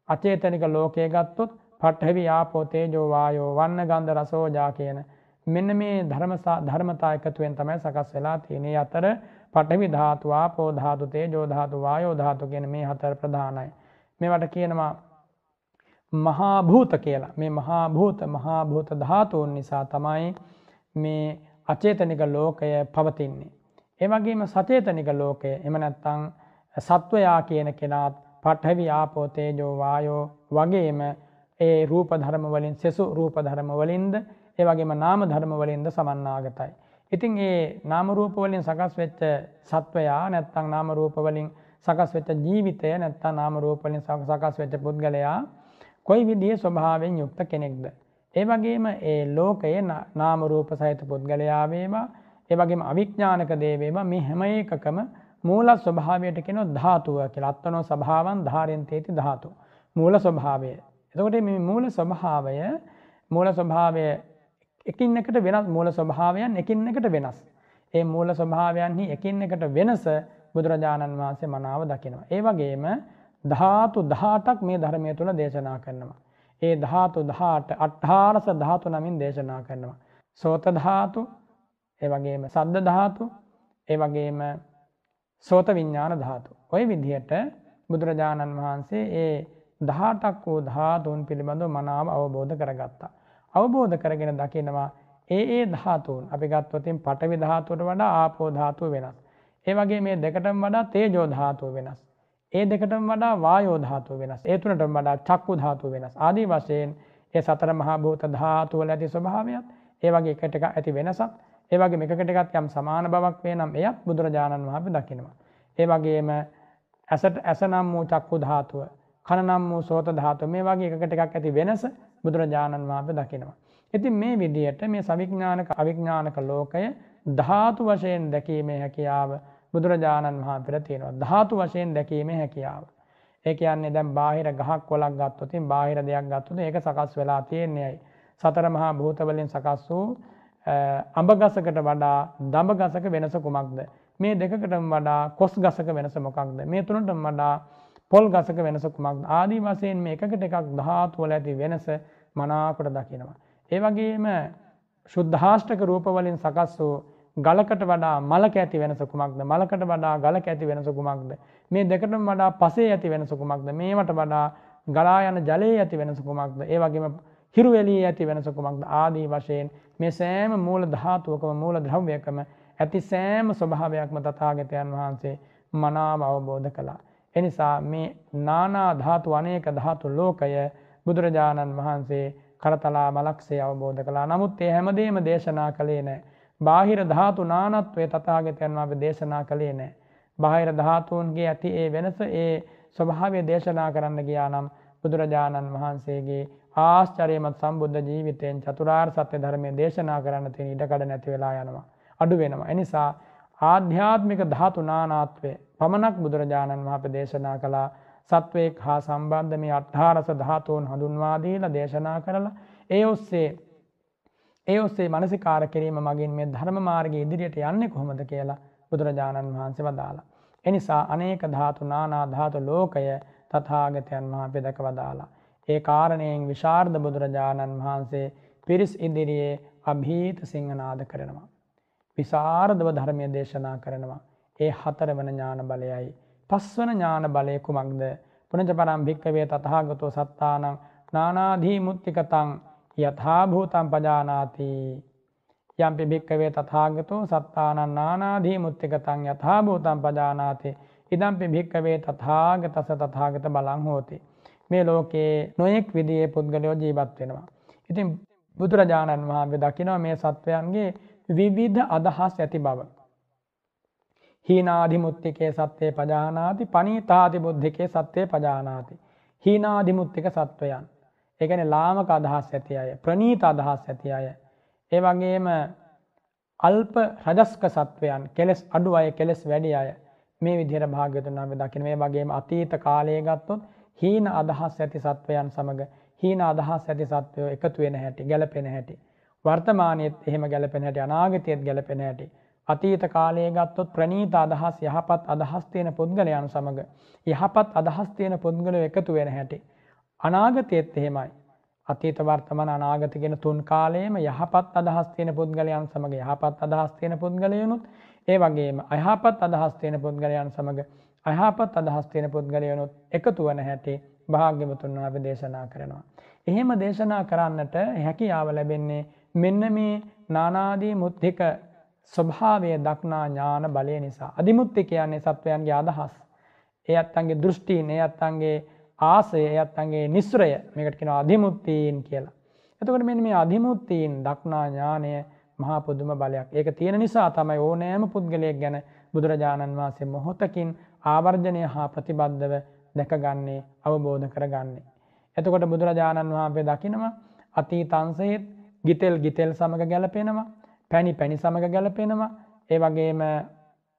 අචේතනික ලෝකය ගත්තොත් පඨවි ආපෝ තේජෝ වායෝ වන්න ගන්ධ රසෝජා කියන මෙන්න මේ ධර්මතා එකතුවෙන් තමයි සකස් වෙලා තියෙන්නේ. අතර පඨවි ධාතු ආපෝ ධාතු තේජෝ ධාතු වායෝ ධාතු කියන මේ හතර ප්‍රධානයි. මේවට කියනවා මහාභූත කියලා මේ මහාභූත මහාභූත ධාතුන් නිසා තමයි මේ අචේතනික ලෝකය පවතින්නේ. ඒ වගේම සචේතනික ලෝකය එම නැත්තං සත්වයා කියන කෙනාත් පටහැවි ආපෝ තේජෝ වායෝ වගේම ඒ රූප ධර්ම වලින් සෙසු රූප ධර්ම වලින්ද ඒ වගේම නාම ධර්ම වලින්ද සමන්නාගතයි. ඉතින් ඒ නාම රූප වලින් සකස් වෙච්ච සත්වයා නැත්තං නාම රූප වලින් සකස් වෙච්ච ජීවිතය නැත්තං නාම රූප වලින් සකස් වෙච්ච පුද්ගලයා කොයි විදිහේ ස්වභාවයෙන් යුක්ත කෙනෙක්ද. ඒ වගේම ඒ ලෝකයේ නාම රූප සහිත පුද්ගලයා වේවා ඒ වගේම අවිඥානික දේ වේවා මේ හැම එකකම මූල ස්වභාවයට කියනවා ධාතුව කියලා. අත්වනෝ ස්වභාවං ධාරෙන්තේති ධාතු. මූල ස්වභාවය. එතකොට මේ මූල ස්වභාවය මූල ස්වභාවය එකින් එකට වෙනස් මූල ස්වභාවයන් එකින් එකට වෙනස්. ඒ මූල ස්වභාවයන්හි එකින් එකට වෙනස බුදුරජාණන් වහන්සේ මනාව දකිනවා. ඒ වගේම ධාතු දහටක් මේ ධර්මය තුළ දේශනා කරනවා. ඒ ධාතු දහට අට්ඨාරස ධාතු නමින් දේශනා කරනවා. සෝත ධාතු ඒ වගේම සද්ද ධාතු ඒ වගේම සෝත විඤ්ඥාන ධාතු. ඔය විදිහට බුදුරජාණන් වහන්සේ ඒ දහටක් වූ ධාතුන් පිළිබඳව මනාව අවබෝධ කරගත්තා. අවබෝධ කරගෙන දකිනවා ඒ ඒ ධාතුන් අපි ගත්වතින් පටවි ධාතුවට වඩා ආපෝ ධාතුව වෙනස්. ඒ වගේ මේ දෙකටම වඩා තේජෝ ධාතුව වෙනස්. ඒ දෙකටම වඩා වායෝ ධාතුව වෙනස්. ඒ තුනටම වඩා චක්කු ධාතුව වෙනස්. ආදී වශයෙන් ඒ සතර මහා භූත ධාතු වල ඇති ස්වභාවයත් ඒ වගේ එකට එක ඇති වෙනසක් ඒ වගේම එකකට එකත් යම් සමාන බවක් වේ නම් එයත් බුදුරජාණන් වහන්සේ දකිනවා. ඒ වගේම ඇසට ඇස නම් වූ චක්කු ධාතුව, කන නම් වූ සෝත ධාතුව මේ වගේ එකකට එකක් ඇති වෙනස බුදුරජාණන් වහන්සේ දකිනවා. ඉතින් මේ විදිහට මේ සවිඥානික අවිඥානික ලෝකය ධාතු වශයෙන් දැකීමේ හැකියාව බුදුරජාණන් වහන්සේට තියෙනවා. ධාතු වශයෙන් දැකීමේ හැකියාව. ඒ කියන්නේ දැන් බාහිර ගහක් කොලක් ගත්තොත් බාහිර දෙයක් ගත්තොත් ඒක සකස් වෙලා තියෙන්නේ සතර මහා භූත වලින් සකස් වූ අඹ ගසකට වඩා දඹ ගසක වෙනස කුමක්ද? මේ දෙකකටම වඩා කොස් ගසක වෙනස මොකක්ද? මේ තුනටම වඩා පොල් ගසක වෙනස කුමක්ද? ආදී වශයෙන් මේ එකකට එකක් ධාතු වල ඇති වෙනස මනාකොට දකිනවා. ඒ වගේම ශුද්ධාෂ්ටක රූප වලින් සකස් වූ ගලකට වඩා මලක ඇති වෙනස කුමක්ද? මලකට වඩා ගලක ඇති වෙනස කුමක්ද? මේ දෙකටම වඩා පසේ ඇති වෙනස කුමක්ද? මේවට වඩා ගලා යන ජලයේ ඇති වෙනස කුමක්ද? ඒ වගේම හිරු එළියේ ඇති වෙනස කුමක්ද? ආදී වශයෙන් මේ සෑම මූල ධාතුවකම මූල ද්‍රව්‍යකම ඇති සෑම ස්වභාවයක්ම තථාගතයන් වහන්සේ මනාව අවබෝධ කළා. එනිසා මේ නානා ධාතු අනේක ධාතු ලෝකය බුදුරජාණන් වහන්සේ කරතලා මලක්සේ අවබෝධ කළා නමුත් ඒ හැමදේම දේශනා කළේ නෑ. බාහිර ධාතු නානත්වය තතාගතයන් අප දේශනා කළේ නෑ. බාහිර ධාතුන්ගේ ඇති ඒ වෙනස ඒ ස්වභාවය දේශනා කරන්න ගියා නම් බුදුරජාණන් වහන්සේගේ ආශ්චරයමත් සම්බුද්ධ ජීවිතයෙන් චතුරාර් සත්‍ය ධර්මය දේශනා කරන්න තියෙන ඉඩකඩ නැති වෙලා යනවා. අඩු වෙනවා. එනිසා ආධ්‍යාත්මික ධාතු නානාත්වය පමණක් බුදුරජාණන් වහප දේශනා කළා සත්වයෙක් හා සම්බන්ධ මේ අට්ඨාරස ධාතුන් හඳුන්වාදීලා දේශනා කරලා ඒ ඔස්සේ ඒ ඔස්සේ මනසිකාර කිරීම මගින් මේ ධර්ම මාර්ගය ඉදිරියට යන්නේ කොහොමද කියලා බුදුරජාණන් වහන්සේ වදාලා. එනිසා අනේක ධාතු නානා ධාතු ලෝකය තථාගතයන් වහන්සේ දැක වදාලා. ඒ කාරණයෙන් විශාරද බුදුරජාණන් වහන්සේ පිරිස් ඉදිරියේ අභීත සිංහනාද කරනවා. විසාරදව ධර්මය දේශනා කරනවා. ඒ හතරවන ඥාන බලයයි. පස්වන ඥාන බලය කුමක්ද පුනජ පරම් භික්කවේ තතහාගතෝ සත්තානං නානාදී මුත්තිකතං යථභූතම් පජානාති යම්පි භික්කවේ තථාගතෝ සත්තානන් නානාදී මුත්තිකතං යථභූතම් පජානාති ඉදම්පි භික්කවේ තථාගතස තථාගත බලං හෝති. මේ ලෝකයේ නොයෙක් විදියේ පුද්ගලයෝ ජීවත් වෙනවා. ඉතින් බුදුරජාණන් වහන්සේ දකිනවා මේ සත්වයන්ගේ විවිධ අදහස් ඇති බව. හීනාධිමුත්තිකේ සත්‍යය පජානාති පනීතාති බුද්ධිකේ සත්‍යය පජානාති. හීනාධිමුත්තික සත්වයන්. එකන ලාමක අදහස් ඇති අය ප්‍රනීත අදහස් ඇති අය. ඒ වගේම අල්ප රජස්ක සත්වයන් කෙලෙස් අඩු අය කෙලෙස් වැඩි අය මේ විදිහට භාග්‍යතුන් වහන්සේ දකින මේ වගේම අතීත කාලයේ ගත්තොත් හීන අදහස් ඇති සත්වයන් සමග හීන අදහස් ඇති සත්වයෝ එකතු වෙන හැටි ගැලපෙන හැටි වර්තමානයේත් එහෙම ගැලපෙන හැටි අනාගතයේත් ගැලපෙන හැටි අතීත කාලයේ ගත්තොත් ප්‍රනීත අදහස් යහපත් අදහස් තියෙන පුද්ගලයන් සමග. යහපත් අදහස් තියෙන පුද්ගලයෝ එකතු වෙන හැටි. අනාගතයේත් එහෙමයි. අතීත වර්තමාන අනාගත කියන තුන් කාලයේම යහපත් අදහස් තියෙන පුද්ගලයන් සමග යහපත් අදහස් තියෙන පුද්ගලයනුත් ඒ වගේම අයහපත් අදහස් තියෙන පුද්ගලයන් සමග අයහපත් අදහස් තියෙන පුද්ගලයනුත් එකතු වන හැටි භාග්‍යවතුන් වහන්සේ දේශනා කරනවා. එහෙම දේශනා කරන්නට හැකියාව ලැබෙන්නේ මෙන්න මේ නානාදී මුත්තික ස්වභාවය දක්නා ඥාන බලය නිසා. අධිමුත්ති කියන්නේ සත්වයන්ගේ අදහස්. ඒ අත්තන්ගේ දෘෂ්ටීන්, ඒ අත්තන්ගේ ආසය, ඒ අත්තන්ගේ නිස්සරය මේකට කියනවා අධිමුත්තීන් කියලා. එතකොට මෙන්න මේ අධිමුත්තීන් දක්නා ඥානය මහා පුදුම බලයක්. ඒක තියෙන නිසා තමයි ඕනෑම පුද්ගලයෙක් ගැන බුදුරජාණන් වහන්සේ මොහොතකින් ආවර්ජනය හා ප්‍රතිබද්ධව දැකගන්නේ අවබෝධ කරගන්නේ. එතකොට බුදුරජාණන් වහන්සේ දකිනවා අතීතංසයේත් ගිතෙල් ගිතෙල් සමග ගැලපෙනවා, පැණි පැණි සමග ගැලපෙනවා, ඒ වගේම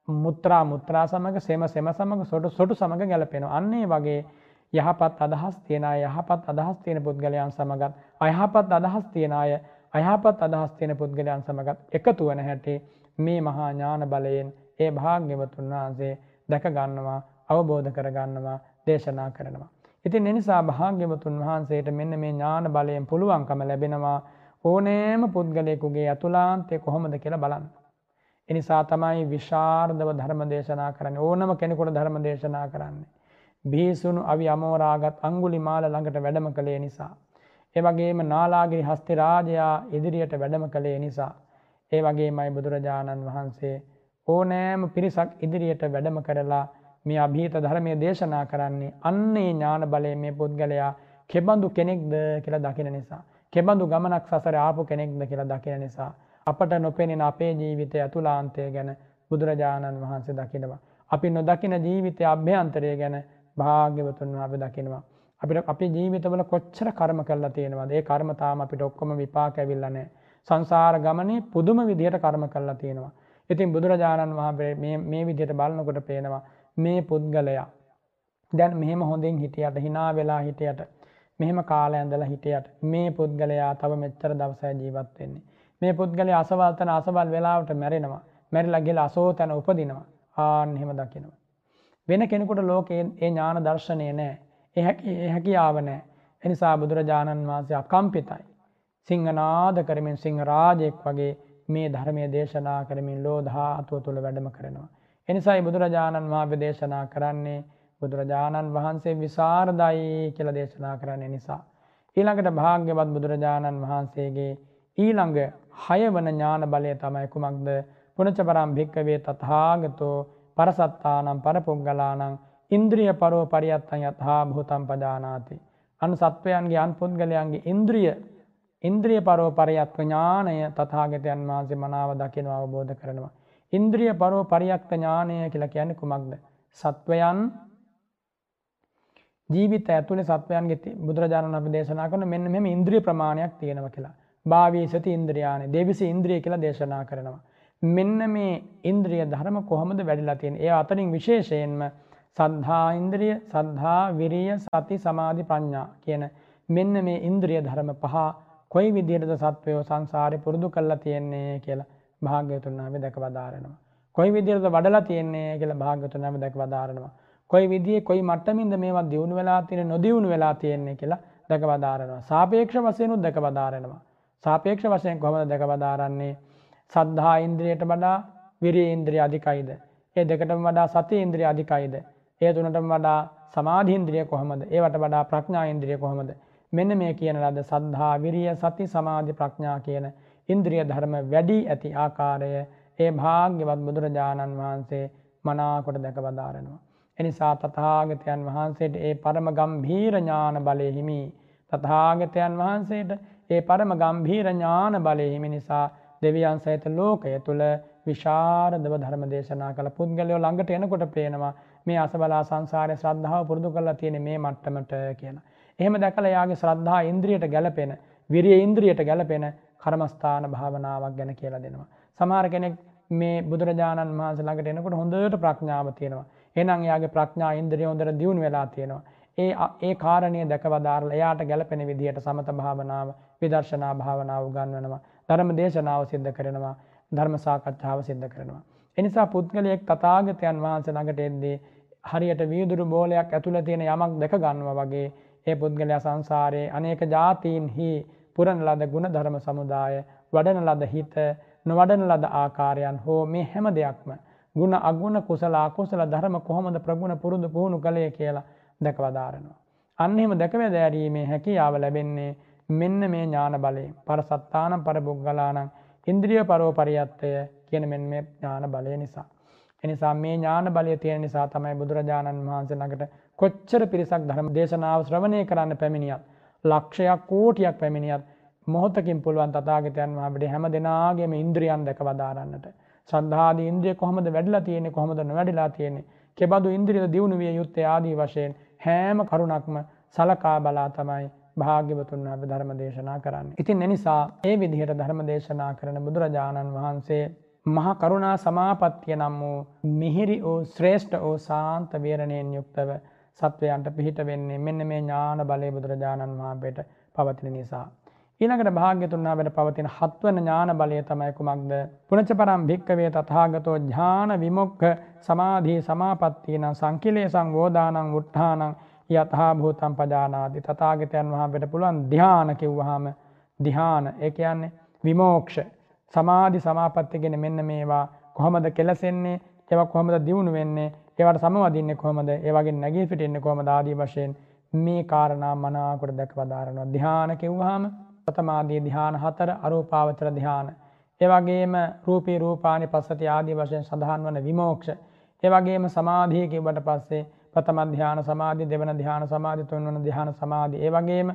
මුත්‍රා මුත්‍රා සමග සෙම සෙම සමග සොටු සොටු සමග ගැලපෙනවා. අන්න ඒ වගේ යහපත් අදහස් තියෙන අය යහපත් අදහස් තියෙන පුද්ගලයන් සමගත් අයහපත් අදහස් තියෙන අය අයහපත් අදහස් තියෙන පුද්ගලයන් සමගත් එකතු වන හැටි මේ මහා ඥාන බලයෙන් ඒ භාග්‍යවතුන් වහන්සේ දැක ගන්නවා අවබෝධ කරගන්නවා දේශනා කරනවා. ඉතින් එනිසා භාග්‍යවතුන් වහන්සේට මෙන්න මේ ඥාන බලයෙන් පුළුවන්කම ලැබෙනවා ඕනෑම පුද්ගලයෙකුගේ අතුලාන්තය කොහොමද කියලා බලන්න. එනිසා තමයි විශාර්ධව ධර්ම දේශනා කරන්න ඕනම කෙනෙකුට ධර්ම දේශනා කරන්නේ. බිහිසුණු අවි අමෝරාගත් අංගුලි මාල ළඟට වැඩම කළේ නිසා. ඒ වගේම නාලාගිරි හස්ති රාජයා ඉදිරියට වැඩම කළේ නිසා. ඒ වගේමයි බුදුරජාණන් වහන්සේ ඕනෑම පිරිසක් ඉදිරියට වැඩම කරලා මේ අභීත ධර්මය දේශනා කරන්නේ අන්නේ ඥාන බලය මේ පුද්ගලයා කෙබඳු කෙනෙක්ද කියලා දකින නිසා. කෙබඳු ගමනක් සසර ආපු කෙනෙක්ද කියලා දකින නිසා. අපට නොපෙනෙන අපේ ජීවිතය ඇතුලාන්තය ගැන බුදුරජාණන් වහන්සේ දකිනවා. අපි නොදකින ජීවිතය අභ්‍යන්තරය ගැන භාග්‍යවතුන් වහන්සේ දකිනවා. අපිට අපේ ජීවිතවල කොච්චර කර්ම කරලා තියෙනවද ඒ කර්ම තාම අපිට ඔක්කොම විපාක ඇවිල්ලා නැහැ. සංසාර ගමනේ පුදුම විදිහට කර්ම කරලා තියෙනවා. ඉතින් බුදුරජාණන් වහන්සේ මේ මේ විදිහට බලනකොට පේනවා මේ පුද්ගලයා දැන් මෙහෙම හොඳින් හිටියට hina වෙලා හිටියට මෙහෙම කාලය ඇඳලා හිටියට මේ පුද්ගලයා තව මෙච්චර දවසයි ජීවත් වෙන්නේ. මේ පුද්ගලයා අසවල් තන අසවල් වෙලාවට මැරෙනවා. මැරිලා ගිහලා අසෝතන උපදිනවා. ආන් එහෙම දකිනවා. වෙන කෙනෙකුට ලෝකේ ඒ ඥාන දර්ශනය නැහැ. ඒ හැකියාව නෑ. එනිසා බුදුරජාණන් වහන්සේ අකම්පිතයි. සිංහනාද කරමින් සිංහරාජයෙක් වගේ මේ ධර්මය දේශනා කරමින් ලෝධාතුව තුළ වැඩම කරනවා. එනිසායි බුදුරජාණන් වහන්සේ දේශනා කරන්නේ බුදුරජාණන් වහන්සේ විසරදයි කියලා දේශනා කරන්නේ නිසා. ඊළඟට භාග්‍යවත් බුදුරජාණන් වහන්සේගේ ඊළඟ හය වන ඥාන බලය තමයි කුමක්ද පුනච පරම් භික්කවේ තථාගතෝ පරසත්තානම් පරපුග්ගලානම් ඉන්ද්‍රිය පරෝ පරියත්තන් යත්හා භූතම් පජානාති. අනු සත්වයන්ගේ අන් පුද්ගලයන්ගේ ඉන්ද්‍රිය ඉන්ද්‍රිය පරෝ පරියත්ව ඥානය තථාගතයන් වහන්සේ මනාව දකිනවා අවබෝධ කරනවා. ඉන්ද්‍රිය පරෝ පරියක්ත ඥානය කියලා කියන්නේ කුමක්ද? සත්වයන් ජීවිත ඇතුලේ සත්වයන්ගේ බුදුරජාණන් වහන්සේ දේශනා කරන මෙන්න මෙහෙම ඉන්ද්‍රිය ප්‍රමාණයක් තියෙනවා කියලා. භාවීසති ඉන්ද්‍රියානේ දේවිසි ඉන්ද්‍රිය කියලා දේශනා කරනවා. මෙන්න මේ ඉන්ද්‍රිය ධර්ම කොහොමද වැඩිලා තියෙන්නේ? ඒ අතරින් විශේෂයෙන්ම සද්ධා ඉන්ද්‍රිය, සද්ධා, විරිය, සති, සමාධි, ප්‍රඥා කියන මෙන්න මේ ඉන්ද්‍රිය ධර්ම පහ කොයි විදිහටද සත්වයෝ සංසාරේ පුරුදු කරලා තියෙන්නේ කියලා භාග්‍යවතුන් වහන්සේ දැකවදාරනවා. කොයි විදිහටද වඩලා තියෙන්නේ කියලා භාග්‍යවතුන් වහන්සේ දැකවදාරනවා. කොයි විදිහේ කොයි මට්ටමින්ද මේවා දියුණු වෙලා තියෙන්නේ නොදියුණු වෙලා තියෙන්නේ කියලා දැකවදාරනවා. සාපේක්ෂ වශයෙන් උත් දැකවදාරනවා. සාපේක්ෂ වශයෙන් කොහොමද දැකවදාරන්නේ? සද්ධා ඉන්ද්‍රියට වඩා විරිය ඉන්ද්‍රිය අධිකයිද? ඒ දෙකටම වඩා සති ඉන්ද්‍රිය අධිකයිද? ඒ තුනටම වඩා සමාධි ඉන්ද්‍රිය කොහොමද? ඒවට වඩා ප්‍රඥා ඉන්ද්‍රිය කොහොමද? මෙන්න මේ කියන ලද සද්ධා විරිය සති සමාධි ප්‍රඥා කියන ඉන්ද්‍රිය ධර්ම වැඩි ඇති ආකාරය ඒ භාග්‍යවත් බුදුරජාණන් වහන්සේ මනාකොට දැකවදාරනවා. එනිසා තථාගතයන් වහන්සේට ඒ පරම ගම්භීර ඥාන බලය හිමි. තථාගතයන් වහන්සේට ඒ පරම ගම්භීර ඥාන බලය හිමි නිසා දෙවියන් සහිත ලෝකය තුල විශාරදව ධර්ම දේශනා කළ පුද්ගලයෝ ළඟට එනකොට පේනවා මේ අසබලා සංසාරයේ ශ්‍රද්ධාව පුරුදු කරලා තියෙන මේ මට්ටමට කියලා. එහෙම දැකලා යාගේ ශ්‍රද්ධා ඉන්ද්‍රියට ගැලපෙන, විරිය ඉන්ද්‍රියට ගැලපෙන කර්මස්ථාන භාවනාවක් ගැන කියලා දෙනවා. සමහර කෙනෙක් මේ බුදුරජාණන් වහන්සේ ළඟට එනකොට හොඳට ප්‍රඥාව තියෙනවා. එහෙනම් එයාගේ ප්‍රඥා ඉන්ද්‍රිය හොඳට දියුණු වෙලා තියෙනවා. ඒ ඒ කාරණිය දැකවදාරලා එයාට ගැලපෙන විදිහට සමත භාවනාව, විදර්ශනා භාවනාව උගන්වනවා. ධර්ම දේශනාව සිද්ධ කරනවා. ධර්ම සාකච්ඡාව සිද්ධ කරනවා. එනිසා පුද්ගලයෙක් තථාගතයන් වහන්සේ ළඟට එද්දී හරියට වීදුරු බෝලයක් ඇතුළේ තියෙන යමක් දැක ගන්නවා වගේ ඒ පුද්ගලයා සංසාරයේ අනේක જાතීන්හි පුරන ලද ගුණ ධර්ම සමුදාය වඩන ලද හිත නොවඩන ලද ආකාරයන් හෝ මේ හැම දෙයක්ම ගුණ අගුණ කුසල අකුසල ධර්ම කොහොමද ප්‍රගුණ පුරුදු පුහුණු කළේ කියලා දැකවදාරනවා. අන්න එහෙම දැකවැ දැරීමේ හැකියාව ලැබෙන්නේ මෙන්න මේ ඥාන බලයෙන්. පරසත්තානම් පරබුග්ගලානම් ඉන්ද්‍රිය පරෝපරියත්තය කියන මෙන්න මේ ඥාන බලය නිසා. එනිසා මේ ඥාන බලය තියෙන නිසා තමයි බුදුරජාණන් වහන්සේ ළඟට කොච්චර පිරිසක් ධර්ම දේශනාව ශ්‍රවණය කරන්න පැමිණියත් ලක්ෂයක් කෝටියක් පැමිණියත් මොහොතකින් පුළුවන් තථාගතයන් වහන්සේ හැම දෙනාගේම ඉන්ද්‍රියන් දැක වදාරන්නට ශ්‍රද්ධාදී ඉන්ද්‍රිය කොහොමද වැඩිලා තියෙන්නේ කොහොමද නොවැඩිලා තියෙන්නේ කෙබඳු ඉන්ද්‍රියද දියුණු විය යුත්තේ ආදී වශයෙන් හැම කරුණක්ම සලකා බලා තමයි භාග්‍යවතුන් වහන්සේ ධර්ම දේශනා කරන්නේ. ඉතින් එනිසා ඒ විදිහට ධර්ම දේශනා කරන බුදුරජාණන් වහන්සේ මහා කරුණා සමාපත්තිය නම් වූ මිහිරි වූ ශ්‍රේෂ්ඨ වූ සාන්ත වීරණයෙන් යුක්තව සත්වයන්ට පිහිට වෙන්නේ මෙන්න මේ ඥාන බලය බුදුරජාණන් වහන්සේට පවතින නිසා. ඊළඟට භාග්‍යතුන් වහන්සේට පවතින හත්වන ඥාන බලය තමයි කුමක්ද? පුණජ පරම් භික්කවේ තථාගතෝ ඥාන විමුක්ඛ සමාධි සමාපත්තින සංකිලේසං වෝදානං උත්ථානං යතහා භූතං පජානාති. තථාගතයන් වහන්සේට පුළුවන් ධ්‍යාන කිව්වහම ධ්‍යාන. ඒ කියන්නේ විමෝක්ෂ. සමාධි සමාපatti කියන මෙන්න මේවා කොහොමද කෙලසෙන්නේ? ඒවා කොහොමද දියුණු වෙන්නේ? ඒවට සමවදින්නේ කොහොමද? ඒ වගේ නැගී සිටින්නේ කොහොමද? ආදී වශයෙන් මේ කාරණා මනාකොට දැකවදාරනවා ධ්‍යාන කිව්වහම ප්‍රථමාදී ධ්‍යාන හතර අරූපාවචර ධ්‍යාන ඒ වගේම රූපී රූපානි පස්සති ආදී වශයෙන් සඳහන් වන විමෝක්ෂ ඒ වගේම සමාධිය කිව්වට පස්සේ ප්‍රථම ධ්‍යාන සමාධි දෙවන ධ්‍යාන සමාධි තුන්වන ධ්‍යාන සමාධි ඒ වගේම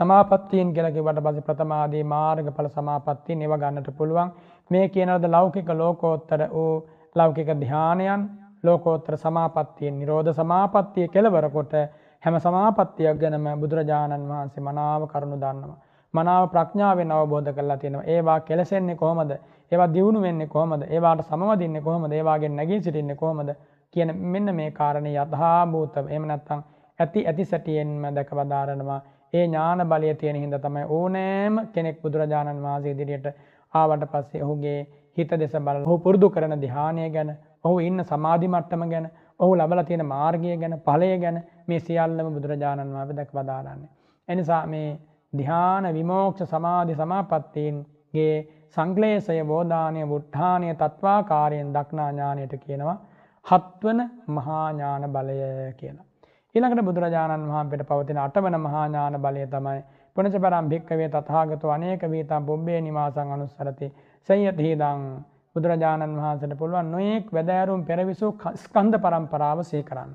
සමාපත්තීන් කියලා කිව්වට පස්සේ ප්‍රථමාදී මාර්ගඵල සමාපත්තීන් ඒව ගන්නට පුළුවන්. මේ කියනවද ලෞකික ලෝකෝත්තර වූ ලෞකික ධානයන් ලෝකෝත්තර සමාපත්තියෙන් නිරෝධ සමාපත්තිය කෙලවර කොට හැම සමාපත්තියක් ගැනම බුදුරජාණන් වහන්සේ මනාව කරුණු දන්නවා. මනාව ප්‍රඥාවෙන් අවබෝධ කරලා තියෙනවා. ඒවා කෙලසෙන්නේ කොහොමද? ඒවා දියුණු වෙන්නේ කොහොමද? ඒවාට සමවදින්නේ කොහොමද? ඒවාගෙන් නැගී සිටින්නේ කොහොමද? කියන මෙන්න මේ කාරණේ යථා භූතව එහෙම නැත්නම් ඇති ඇති සැටියෙන්ම දැකවදාරනවා. ඒ ඥාන බලය තියෙන හින්දා තමයි ඕනෑම කෙනෙක් බුදුරජාණන් වහන්සේ ඉදිරියට ආවට පස්සේ ඔහුගේ හිත දෙස බලලා ඔහු පුරුදු කරන ධ්‍යානය ගැන ඔහු ඉන්න සමාධි මට්ටම ගැන ඔහු ලබලා තියෙන මාර්ගය ගැන ඵලය ගැන මේ සියල්ලම බුදුරජාණන් වහන්සේ දක්වා දාරන්නේ. එනිසා මේ ධ්‍යාන විමෝක්ෂ සමාධි සමාපත්තීන්ගේ සංක්ලේශය බෝධානය වුට්ඨානය තත්වාකාරයෙන් දක්නා ඥානයට කියනවා හත්වන මහා ඥාන බලය කියලා. ඊළඟට බුදුරජාණන් වහන්සේට පවතින අටවන මහා ඥාන බලය තමයි පුණජ පරම් භික්කවේ තථාගතෝ අනේක වීතම් පුබ්බේ නිවාසං අනුස්සරති සය්‍යතීදං බුදුරජාණන් වහන්සේට පුළුවන් නොයෙක් වැදෑරුම් පෙරවිසූ ස්කන්ධ පරම්පරාව සිහි කරන්න.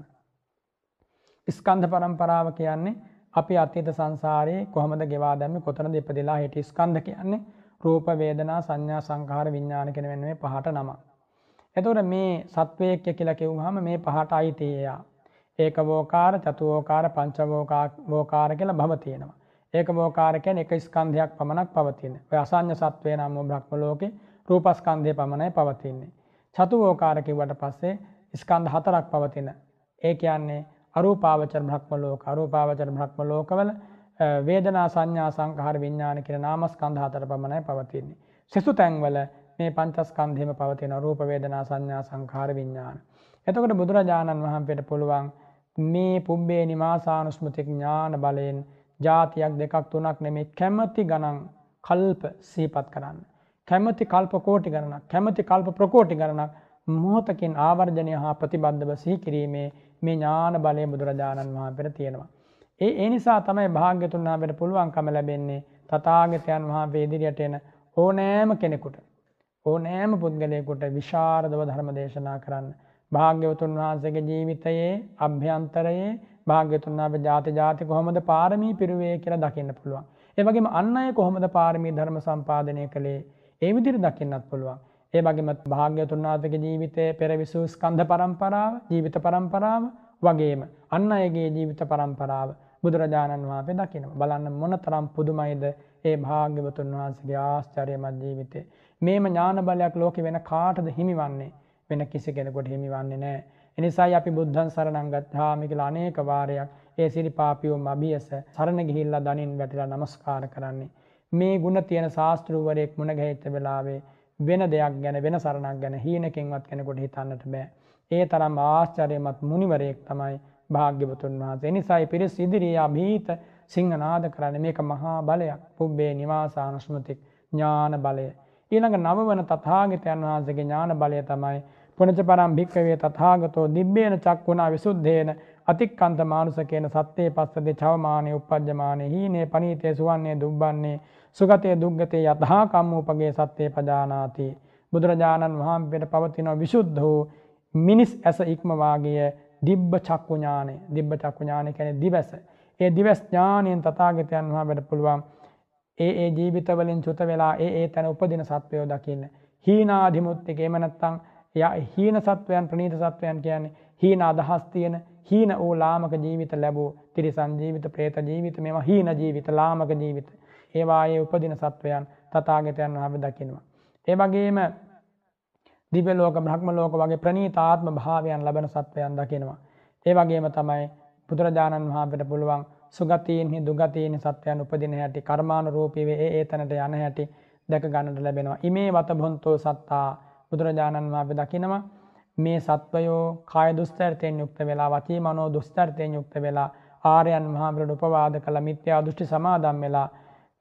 ස්කන්ධ පරම්පරාව කියන්නේ අපි අතීත සංසාරයේ කොහොමද ගෙවා දැම්මේ කොතනද ඉපදිලා හිටියේ ස්කන්ධ කියන්නේ රූප වේදනා සංඥා සංඛාර විඥාන කියන මෙන්න මේ පහට නමක්. එතකොට මේ සත්වයක්ය කියලා කිව්වහම මේ පහට අයිති එයා. ඒකවෝකාර චතුවෝකාර පංචවෝකාර කියලා භව තියෙනවා. ඒකවෝකාර කියන්නේ එක ස්කන්ධයක් පමණක් පවතින. ඔය අසඤ්ඤ සත්වේ නම් බ්‍රහ්ම ලෝකේ රූපස්කන්ධය පමණයි පවතින්නේ. චතුවෝකාර කිව්වට පස්සේ ස්කන්ධ හතරක් පවතින. ඒ කියන්නේ අරූපාවචර බ්‍රහ්ම ලෝක, අරූපාවචර බ්‍රහ්ම ලෝකවල වේදනා සංඥා සංඛාර විඥාන කියන නාමස්කන්ධ හතර පමණයි පවතින්නේ. සෙසු තැන්වල මේ පංචස්කන්ධෙම පවතින රූප වේදනා සංඥා සංඛාර විඥාන. එතකොට බුදුරජාණන් වහන්සේට පුළුවන් මේ පුබ්බේ නිවාසානුස්මෘති ඥාන බලයෙන් ජාතියක් දෙකක් තුනක් නෙමෙයි කැමැති ගණන් කල්ප සීපත් කරන්න. කැමැති කල්ප කෝටි ගණනක් කැමැති කල්ප ප්‍රකෝටි ගණනක් මොහොතකින් ආවර්ජනය හා ප්‍රතිබද්ධව සිහි කිරීමේ මේ ඥාන බලය බුදුරජාණන් වහන්සේට තියෙනවා. ඒ ඒ නිසා තමයි භාග්‍යතුන් වහන්සේට පුළුවන්කම ලැබෙන්නේ තථාගතයන් වහන්සේ ඉදිරියට එන ඕනෑම කෙනෙකුට ඕනෑම පුද්ගලයෙකුට විශාරදව ධර්ම දේශනා කරන්න. භාග්‍යවතුන් වහන්සේගේ ජීවිතයේ අභ්‍යන්තරයේ භාග්‍යතුන් වහන්සේ ජාති ජාති කොහොමද පාරමී පිරුවේ කියලා දකින්න පුළුවන්. ඒ වගේම අන් අය කොහොමද පාරමී ධර්ම සම්පාදනය කළේ ඒ විදිහට දකින්නත් පුළුවන්. ඒ වගේමත් භාග්‍යතුන්නාතක ජීවිතය පෙරවිසූ ස්කන්ධ පරම්පරාව ජීවිත පරම්පරාව වගේම අන්න අයගේ ජීවිත පරම්පරාව බුදුරජාණන් වහන්සේ දකිනවා. බලන්න මොන තරම් පුදුමයිද ඒ භාග්‍යවතුන් වහන්සේගේ ආශ්චර්යමත් ජීවිතේ මේම ඥාන බලයක් ලෝකේ වෙන කාටද හිමිවන්නේ? වෙන කිසි කෙනෙකුට හිමිවන්නේ නැහැ එනිසායි අපි බුද්ධන් සරණං ගච්ඡාමි කියලා අනේක වාරයක් ඒ සිරිපාපියෝම අභියස සරණ ගිහිල්ලා දනින් වැටිලා নমස්කාර කරන්නේ. මේ ಗುಣ තියෙන ශාස්ත්‍රූවරයෙක් මුණ ගැහිච්ච වෙලාවේ වෙන දෙයක් ගැන වෙන සරණක් ගැන හීනකින්වත් කෙනෙකුට හිතන්නට බෑ. ඒ තරම් ආශ්චර්යමත් මුනිවරයෙක් තමයි භාග්‍යවතුන් වහන්සේ. එනිසායි පිරිස් ඉදිරියේ අභීත සිංහනාද කරන්නේ මේක මහා බලයක්. පුබ්බේ නිවාසානුස්මතික් ඥාන බලය. ඊළඟ නවවන තථාගතයන් වහන්සේගේ ඥාන බලය තමයි පුනච පරම් භික්කවේ තථාගතෝ දිබ්බේන චක්කුණා විසුද්ධේන අතික්කන්ත මානුසකේන සත්‍යේ පස්සදේ චවමානේ උපජ්ජමානේ හීනේ පනීතේ සුවන්නේ දුබ්බන්නේ සුගතේ දුග්ගතේ යතහා කම්මූපගේ සත්‍යේ පජානාති. බුදුරජාණන් වහන්සේට පවතින විසුද්ධ වූ මිනිස් ඇස ඉක්ම වාගිය දිබ්බ චක්කු ඥානෙ දිබ්බ චක්කු ඥානෙ කියන්නේ දිවස. ඒ දිවස් ඥානයෙන් තථාගතයන් වහන්සේට පුළුවන් ඒ ඒ ජීවිතවලින් චුත වෙලා ඒ ඒ තැන උපදින සත්වයෝ දකින්න. හීනාධිමුත්තික එහෙම නැත්නම් එයා හීන සත්වයන් ප්‍රනීත සත්වයන් කියන්නේ හීන අදහස් තියෙන හීන වූ ලාමක ජීවිත ලැබූ තිරිසන් ජීවිත ප්‍රේත ජීවිත මේවා හීන ජීවිත ලාමක ජීවිත. ඒවායේ උපදින සත්වයන් තථාගතයන් වහන්සේ දකිනවා. ඒ වගේම දිව්‍ය ලෝක බ්‍රහ්ම ලෝක වගේ ප්‍රනීත ආත්ම භාවයන් ලබන සත්වයන් දකිනවා. ඒ වගේම තමයි බුදුරජාණන් වහන්සේට පුළුවන් සුගතීන්හි දුගතීන් සත්වයන් උපදින හැටි කර්මානුරූපී වේ ඒ ඒ තැනට යන හැටි දැක ගන්නට ලැබෙනවා. ඉමේ වත බොන්තෝ සත්තා බුදුරජාණන් වහන්සේ දකිනවා. මේ සත්වයෝ කාය දුස්තරයෙන් යුක්ත වෙලා වචී මනෝ දුස්තරයෙන් යුක්ත වෙලා ආර්යයන් වහන්සේට උපවාද කළ මිත්‍යා දෘෂ්ටි සමාදම් වෙලා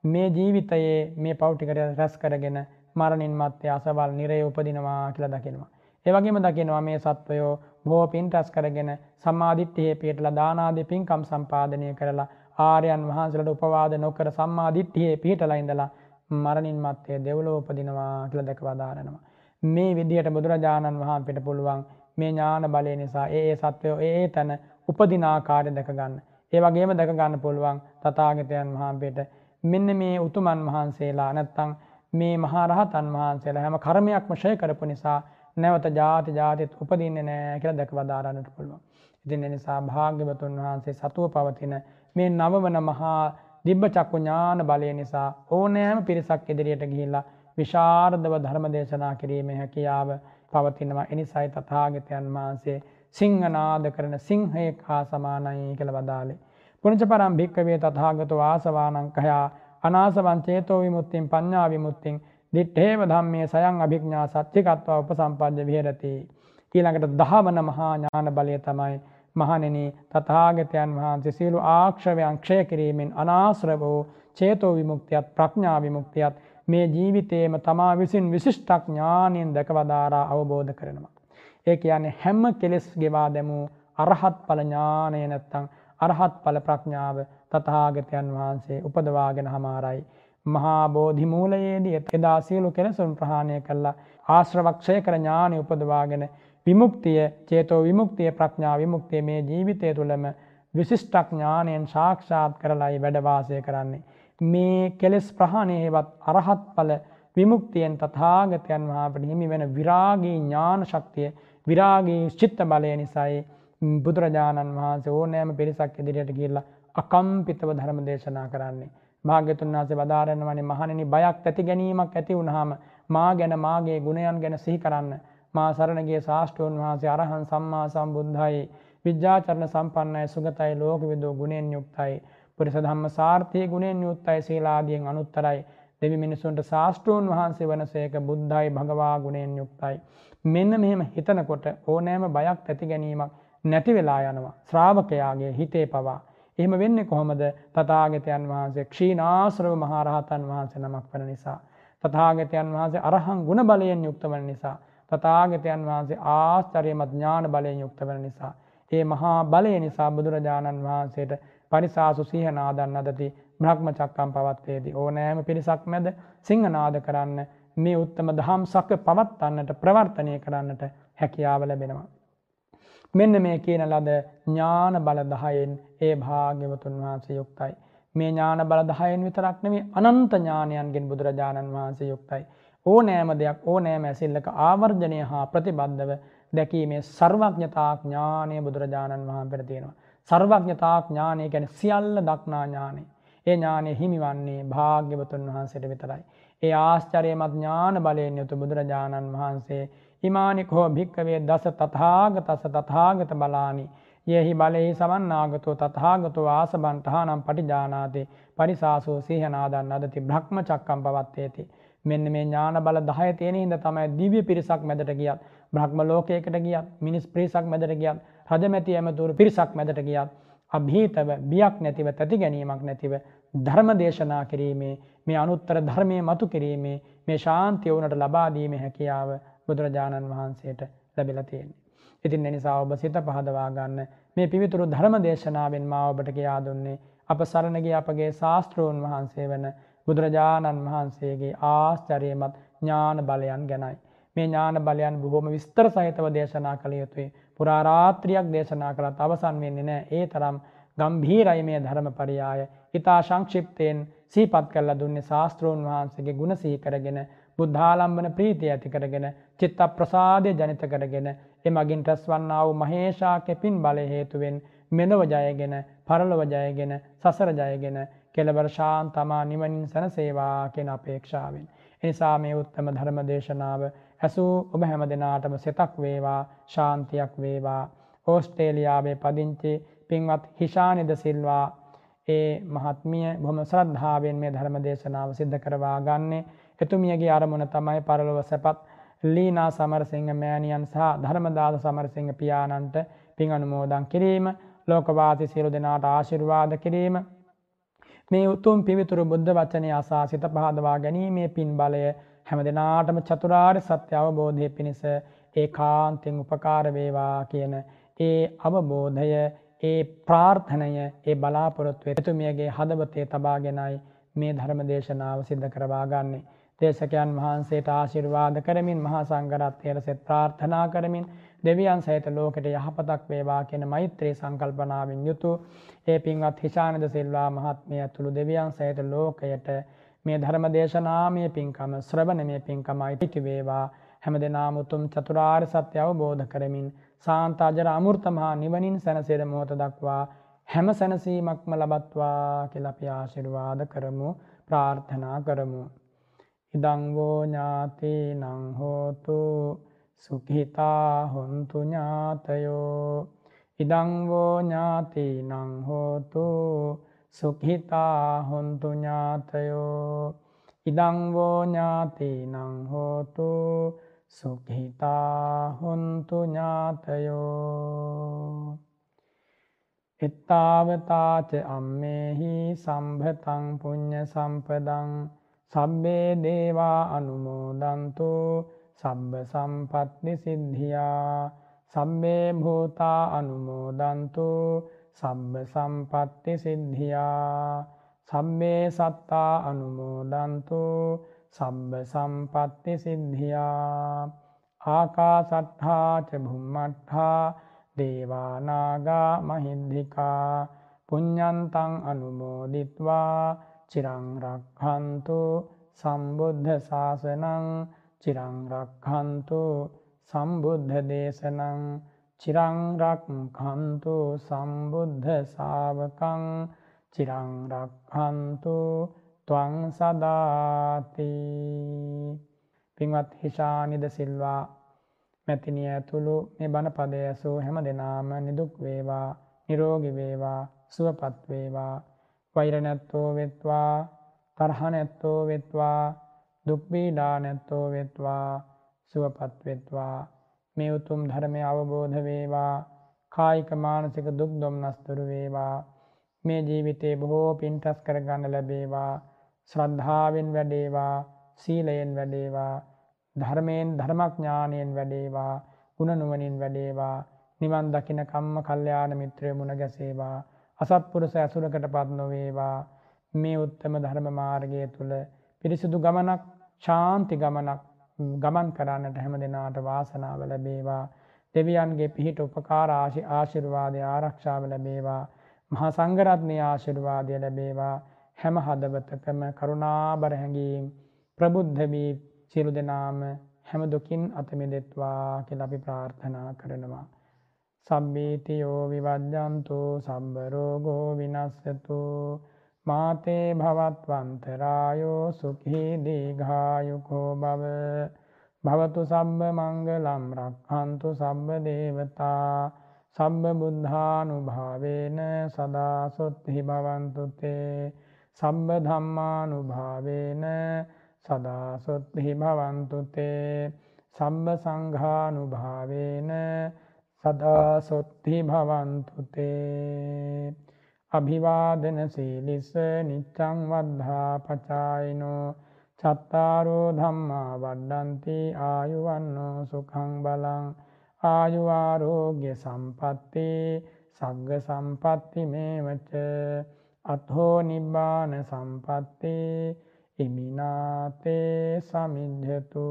මේ ජීවිතයේ මේ පව් ටික රැස් කරගෙන මරණින් මත්තේ අසවල් නිරේ උපදිනවා කියලා දකිනවා. ඒ වගේම දකිනවා මේ සත්වයෝ බොහෝ පින් රැස් කරගෙන සම්මාදිට්ඨියේ පිටලා දාන ආදී පින්කම් සම්පාදනය කරලා ආර්යයන් වහන්සේලාට උපවාද නොකර සම්මාදිට්ඨියේ පිටලා ඉඳලා මරණින් මත්තේ දෙව්ලොව උපදිනවා කියලා දැක වදාරනවා. මේ විදිහට බුදුරජාණන් වහන්සේට පුළුවන් මේ ඥාන බලය නිසා ඒ ඒ සත්වයෝ ඒ ඒ තැන උපදින ආකාරය දැක ගන්න. ඒ වගේම දැක ගන්න පුළුවන් තථාගතයන් වහන්සේට මෙන්න මේ උතුමන් වහන්සේලා නැත්තම් මේ මහා රහතන් වහන්සේලා හැම කර්මයක්ම ෂය කරපු නිසා නැවත ජාති ජාතිත් උපදින්නේ නැහැ කියලා දැක වදාරන්නට පුළුවන්. ඉතින් ඒ නිසා භාග්‍යවතුන් වහන්සේ සතුව පවතින මේ නවවන මහා දිබ්බ චක්කු ඥාන බලය නිසා ඕනෑම පිරිසක් ඉදිරියට ගිහිල්ලා විශාරදව ධර්ම දේශනා කිරීමේ හැකියාව පවතිනවා. එනිසයි තථාගතයන් වහන්සේ සිංහනාද කරන සිංහයෙක් හා සමානයි කියලා වදාළේ. පුණජ පරම් භික්කවේ තථාගතෝ ආසවානං කයා අනාසවං චේතෝ විමුක්තිං පඤ්ඤා විමුක්තිං දිත්තේව ධම්මේ සයං අභිඥා සත්‍චිකත්වා උපසම්පජ්ජ විහෙරති. ඊළඟට දහවන මහා ඥාන බලය තමයි මහණෙනි තථාගතයන් වහන්සේ සියලු ආක්ෂවයන් ක්ෂය කිරීමෙන් අනාශ්‍රව වූ චේතෝ විමුක්තියත් ප්‍රඥා විමුක්තියත් මේ ජීවිතේම තමා විසින් විශිෂ්ට ඥානයෙන් දැකවදාරා අවබෝධ කරනවා. ඒ කියන්නේ හැම කෙලෙස් ගෙවා දැමූ අරහත් ඵල ඥානය නැත්තම් අරහත් ඵල ප්‍රඥාව තථාගතයන් වහන්සේ උපදවාගෙන හමාරයි. මහා බෝධි මූලයේදී එදා සියලු කෙලෙසුන් ප්‍රහාණය කළා ආශ්‍රවක්ෂය කර ඥානෙ උපදවාගෙන විමුක්තිය චේතෝ විමුක්තිය ප්‍රඥා විමුක්තිය මේ ජීවිතය තුළම විශිෂ්ටඥානයෙන් සාක්ෂාත් කරලායි වැඩවාසය කරන්නේ. මේ කෙලෙස් ප්‍රහණයවත් අරහත් ඵල විමුක්තියෙන් තථාගතයන් වහන්සේට හිමි වෙන විරාගී ඥාන ශක්තිය විරාගී චිත්ත බලය නිසායි බුදුරජාණන් වහන්සේ ඕනෑම පිරිසක් ඉදිරියට ගිහිල්ලා අකම්පිතව ධර්ම දේශනා කරන්නේ. භාග්‍යතුන් වහන්සේ වදාරනවනේ මහණෙනි බයක් ඇති ගැනීමක් ඇති වුනහම මා ගැන මාගේ ගුණයන් ගැන සිහි කරන්න. මා සරණ ගිය ශාස්ත්‍රෝන් වහන්සේ අරහන් සම්මා සම්බුද්ධයි විද්‍යාචරණ සම්පන්නයි සුගතයි ලෝකවිදූ ගුණෙන් යුක්තයි පුරිස ධම්ම සාර්ථී ගුණෙන් යුත්තයි සීලාදියෙන් අනුත්තරයි දෙවි මිනිසුන්ට ශාස්ත්‍රූන් වහන්සේ වනසේක බුද්ධයි භගවා ගුණයෙන් යුක්තයි. මෙන්න මෙහෙම හිතනකොට ඕනෑම බයක් ඇති ගැනීමක් නැති වෙලා යනවා. ශ්‍රාවකයාගේ හිතේ පවා. එහෙම වෙන්නේ කොහොමද තථාගතයන් වහන්සේ ක්ෂීනාශ්‍රව මහරහතන් වහන්සේ නමක් වන නිසා. තථාගතයන් වහන්සේ අරහං ගුණ බලයෙන් යුක්ත වන නිසා. තථාගතයන් වහන්සේ ආශ්චර්යමත් ඥාන බලයෙන් යුක්ත වන නිසා. ඒ මහා බලය නිසා බුදුරජාණන් වහන්සේට පරිසාසු සිහනාදන් අදති බ්‍රහ්ම චක්කම් පවත්වේදී ඕනෑම පිරිසක් මැද සිංහනාද කරන්න මේ උත්තම දහම් සක පවත්වන්නට ප්‍රවර්තනය කරන්නට හැකියාව ලැබෙනවා. මෙන්න මේ කියන ලද ඥාන බල දහයෙන් ඒ භාග්‍යවතුන් වහන්සේ යුක්තයි. මේ ඥාන බල දහයෙන් විතරක් නෙමේ අනන්ත ඥානයන්ගෙන් බුදුරජාණන් වහන්සේ යුක්තයි. ඕනෑම දෙයක් ඕනෑම ඇසිල්ලක ආවර්ජනය හා ප්‍රතිබද්ධව දැකීමේ සර්වඥතා ඥානය බුදුරජාණන් වහන්සේ තියෙනවා. සර්වඥතා ඥානය ගැන සියල්ල දක්නා ඥානේ. ඒ ඥානය හිමිවන්නේ භාග්‍යවතුන් වහන්සේට විතරයි. ඒ ආශ්චර්යමත් ඥාන බලයෙන් යුතු බුදුරජාණන් වහන්සේ ඉමානිකෝ භික්කවේ දස තථාගතස තථාගත බලානි යෙහි බලෙහි සමන්නාගතෝ තථාගතෝ ආසබන්තහනම් පටිජානාති පරිසාසෝ සීහනාදන් අදති බ්‍රහ්ම චක්කම් පවත්තේති මෙන්න මේ ඥාන බල 10 තියෙන හින්දා තමයි දිව්‍ය පිරිසක් මැදට ගියත් බ්‍රහ්ම ලෝකයකට ගියත් මිනිස් පිරිසක් මැදට ගියත් රජමැති ඇමතුරු පිරිසක් මැදට ගියත් අභීතව බියක් නැතිව තැති ගැනීමක් නැතිව ධර්ම දේශනා කිරීමේ මේ අනුත්තර ධර්මය මතු කිරීමේ මේ ශාන්තිය වුණට ලබාදීම හැකියාව බුදුරජාණන් වහන්සේට ලැබිලා තියෙන්නේ. ඉතින් එනිසා ඔබ සිත පහදවා ගන්න මේ පිවිතුරු ධර්ම දේශනාවෙන් මා ඔබට කියා දුන්නේ අප සරණගේ අපගේ ශාස්ත්‍රූන් වහන්සේ වන බුදුරජාණන් වහන්සේගේ ආශ්චර්යමත් ඥාන බලයන් ගැනයි. මේ ඥාන බලයන් බොහොම විස්තර සහිතව දේශනා කළ යුතුයි. පුරාරාත්‍රියක් දේශනා කළත් අවසන් වෙන්නේ නැහැ. ඒ තරම් ගම්භීරයි මේ ධර්මපරියාය. ඊතා සංක්ෂිප්තයෙන් සිහිපත් කරලා දුන්නේ ශාස්ත්‍රෝන් වහන්සේගේ ගුණ සිහි කරගෙන බුද්ධාලම්බන ප්‍රීතිය ඇති කරගෙන චිත්ත ප්‍රසාදය ජනිත කරගෙන එමගින් රැස්වන්නා වූ මහේෂා කෙපින් බලය හේතුවෙන් මෙලොව ජයගෙන පරලොව ජයගෙන සසර ජයගෙන කෙලවර ශාන්තමා නිවනින් සැනසේවා කියන අපේක්ෂාවෙන්. එනිසා මේ උත්තම ධර්ම දේශනාව ඇසූ ඔබ හැම දෙනාටම සෙතක් වේවා ශාන්තියක් වේවා. ඕස්ට්‍රේලියාවේ පදිංචි පින්වත් හිෂානිද සිල්වා ඒ මහත්මිය බොහොම ශ්‍රද්ධාවෙන් මේ ධර්ම දේශනාව සිද්ධ කරවා ගන්නේ. එතුමියගේ අරමුණ තමයි පරලොව සැපත් ලීනා සමරසිංහ මෑණියන් සහ ධර්මදාස සමරසිංහ පියාණන්ට පින් අනුමෝදන් කිරීම ලෝකවාසී සියලු දෙනාට ආශිර්වාද කිරීම. මේ උතුම් පිවිතුරු බුද්ධ වචනය අසා සිත පහදවා ගැනීමේ පින් බලය හැම දෙනාටම චතුරාර්ය සත්‍ය අවබෝධය පිණිස ඒකාන්තෙන් උපකාර වේවා කියන ඒ අවබෝධය ඒ ප්‍රාර්ථනය ඒ බලාපොරොත්තු එතුමියගේ හදවතේ තබාගෙනයි මේ ධර්ම දේශනාව සිද්ධ කරවා ගන්නේ. දේශකයන් වහන්සේට ආශිර්වාද කරමින් මහා සංඝරත්නයට සෙත් ප්‍රාර්ථනා කරමින් දෙවියන් සහිත ලෝකෙට යහපතක් වේවා කියන මෛත්‍රී සංකල්පනාවෙන් යුතු ඒ පින්වත් හිෂානද සිල්වා මහත්මිය ඇතුළු දෙවියන් සහිත ලෝකයට මේ ධර්ම දේශනාමය පින්කම ශ්‍රවණමය පින්කමයි පිටි වේවා. හැම දෙනාම උතුම් චතුරාර්ය සත්‍ය අවබෝධ කරමින් සාන්තාජර අමෘත මහා නිවනින් සැනසෙර මොහොත දක්වා හැම සැනසීමක්ම ලබත්වා කියලා අපි ආශිර්වාද කරමු ප්‍රාර්ථනා කරමු. ඉදං වූ ඥාතිනං හෝතු සුඛිතා හොන්තු ඥාතයෝ ඉදං වූ ඥාතිනං හෝතු සුඛිතා හොන්තු ඥාතයෝ ඉදංවෝ ඥාතිනං හෝතු සුඛිතා හොන්තු ඥාතයෝ එත්තාවතාච අම්මෙහි සම්භතං පුඤ්ඤ සම්පදං සබ්බේ දේවා අනුමෝදන්තු සබ්බ සම්පත්ති සිද්ධියා සබ්බේ භූතා අනුමෝදන්තු සබ්බ සම්පත්ති සිද්ධියා සම්මේ සත්තා අනුමෝදන්තු සබ්බ සම්පත්ති සිද්ධියා. ආකාසට්ඨා ච භුම්මට්ඨා දේවානාගා මහින්දිකා පුඤ්ඤන්තං අනුමෝදිත්වා චිරං රක්ඛන්තු සම්බුද්ධ ශාසනං චිරං රක්ඛන්තු සම්බුද්ධ දේශනං චිරං රක්ඛන්තු සම්බුද්ධ ශාවකං චිරං රක්ඛන්තු ත්වං සදාති පින්වත් හිෂානිද සිල්වා මැතිනිය ඇතුළු මේ බණ පදය ඇසූ හැම දෙනාම නිදුක් වේවා නිරෝගි වේවා සුවපත් වේවා. වෛර නැත්තෝ වෙත්වා තරහ නැත්තෝ වෙත්වා දුක් පීඩා නැත්තෝ වෙත්වා සුවපත් වෙත්වා. මේ උතුම් ධර්මය අවබෝධ වේවා. කායික මානසික දුක් දුම්නස් දුරු වේවා. මේ ජීවිතේ බොහෝ පින් රැස් කරගන්න ලැබේවා. ශ්‍රද්ධාවෙන් වැඩේවා සීලයෙන් වැඩේවා ධර්මයෙන් ධර්මඥානයෙන් වැඩේවා ගුණනුවණින් වැඩේවා නිවන් දකින කම්ම කල්යාණ මිත්‍රය මුණ ගැසේවා අසත්පුරුෂ ඇසුරකටපත් නොවේවා. මේ උත්තම ධර්ම මාර්ගය තුල පිරිසිදු ගමනක් ශාන්ති ගමනක් ගමන් කරන්නට හැම දිනාට වාසනාව ලැබේවා. දෙවියන්ගේ පිහිට උපකාර ආශිර්වාදය ආරක්ෂාව ලැබේවා. මහා සංඝරත්නයේ ආශිර්වාදය ලැබේවා. හැම හදවතකම කරුණාබර හැඟීම් ප්‍රබුද්ධ වී සියලු දෙනාම හැම දුකින් අත මිදෙත්වා කියලා අපි ප්‍රාර්ථනා කරනවා. සබ්බීතියෝ විවජ්ජන්තු සම්බ රෝගෝ විනස්සතු. මාතේ භවත්වන්තරායෝ සුඛී දීඝායුකෝ භව භවතු සම්බ මංගලම් රක්ඛන්තු සම්බ දේවතා සම්බ බුද්ධානුභාවේන සදා සොත්ති භවන්තු තේ සම්බ ධම්මානුභාවේන සදාසොත්හි භවන්තුතේ සම්බ සංඝානුභාවේන සදාසොත්හි භවන්තුතේ අභිවාදන සීලිස නිච්චං වද්ධා පචායිනෝ චත්තාරෝ ධම්මා වඩ්ඩන්ති ආයුවන්නෝ සුඛං බලං ආයුවාරෝග්‍ය සම්පත්ති සග්ග සම්පත්ති මේවච අත්හෝ නිබ්බාන සම්පත්තේ ඉමිනාතේ සමිද්ධතු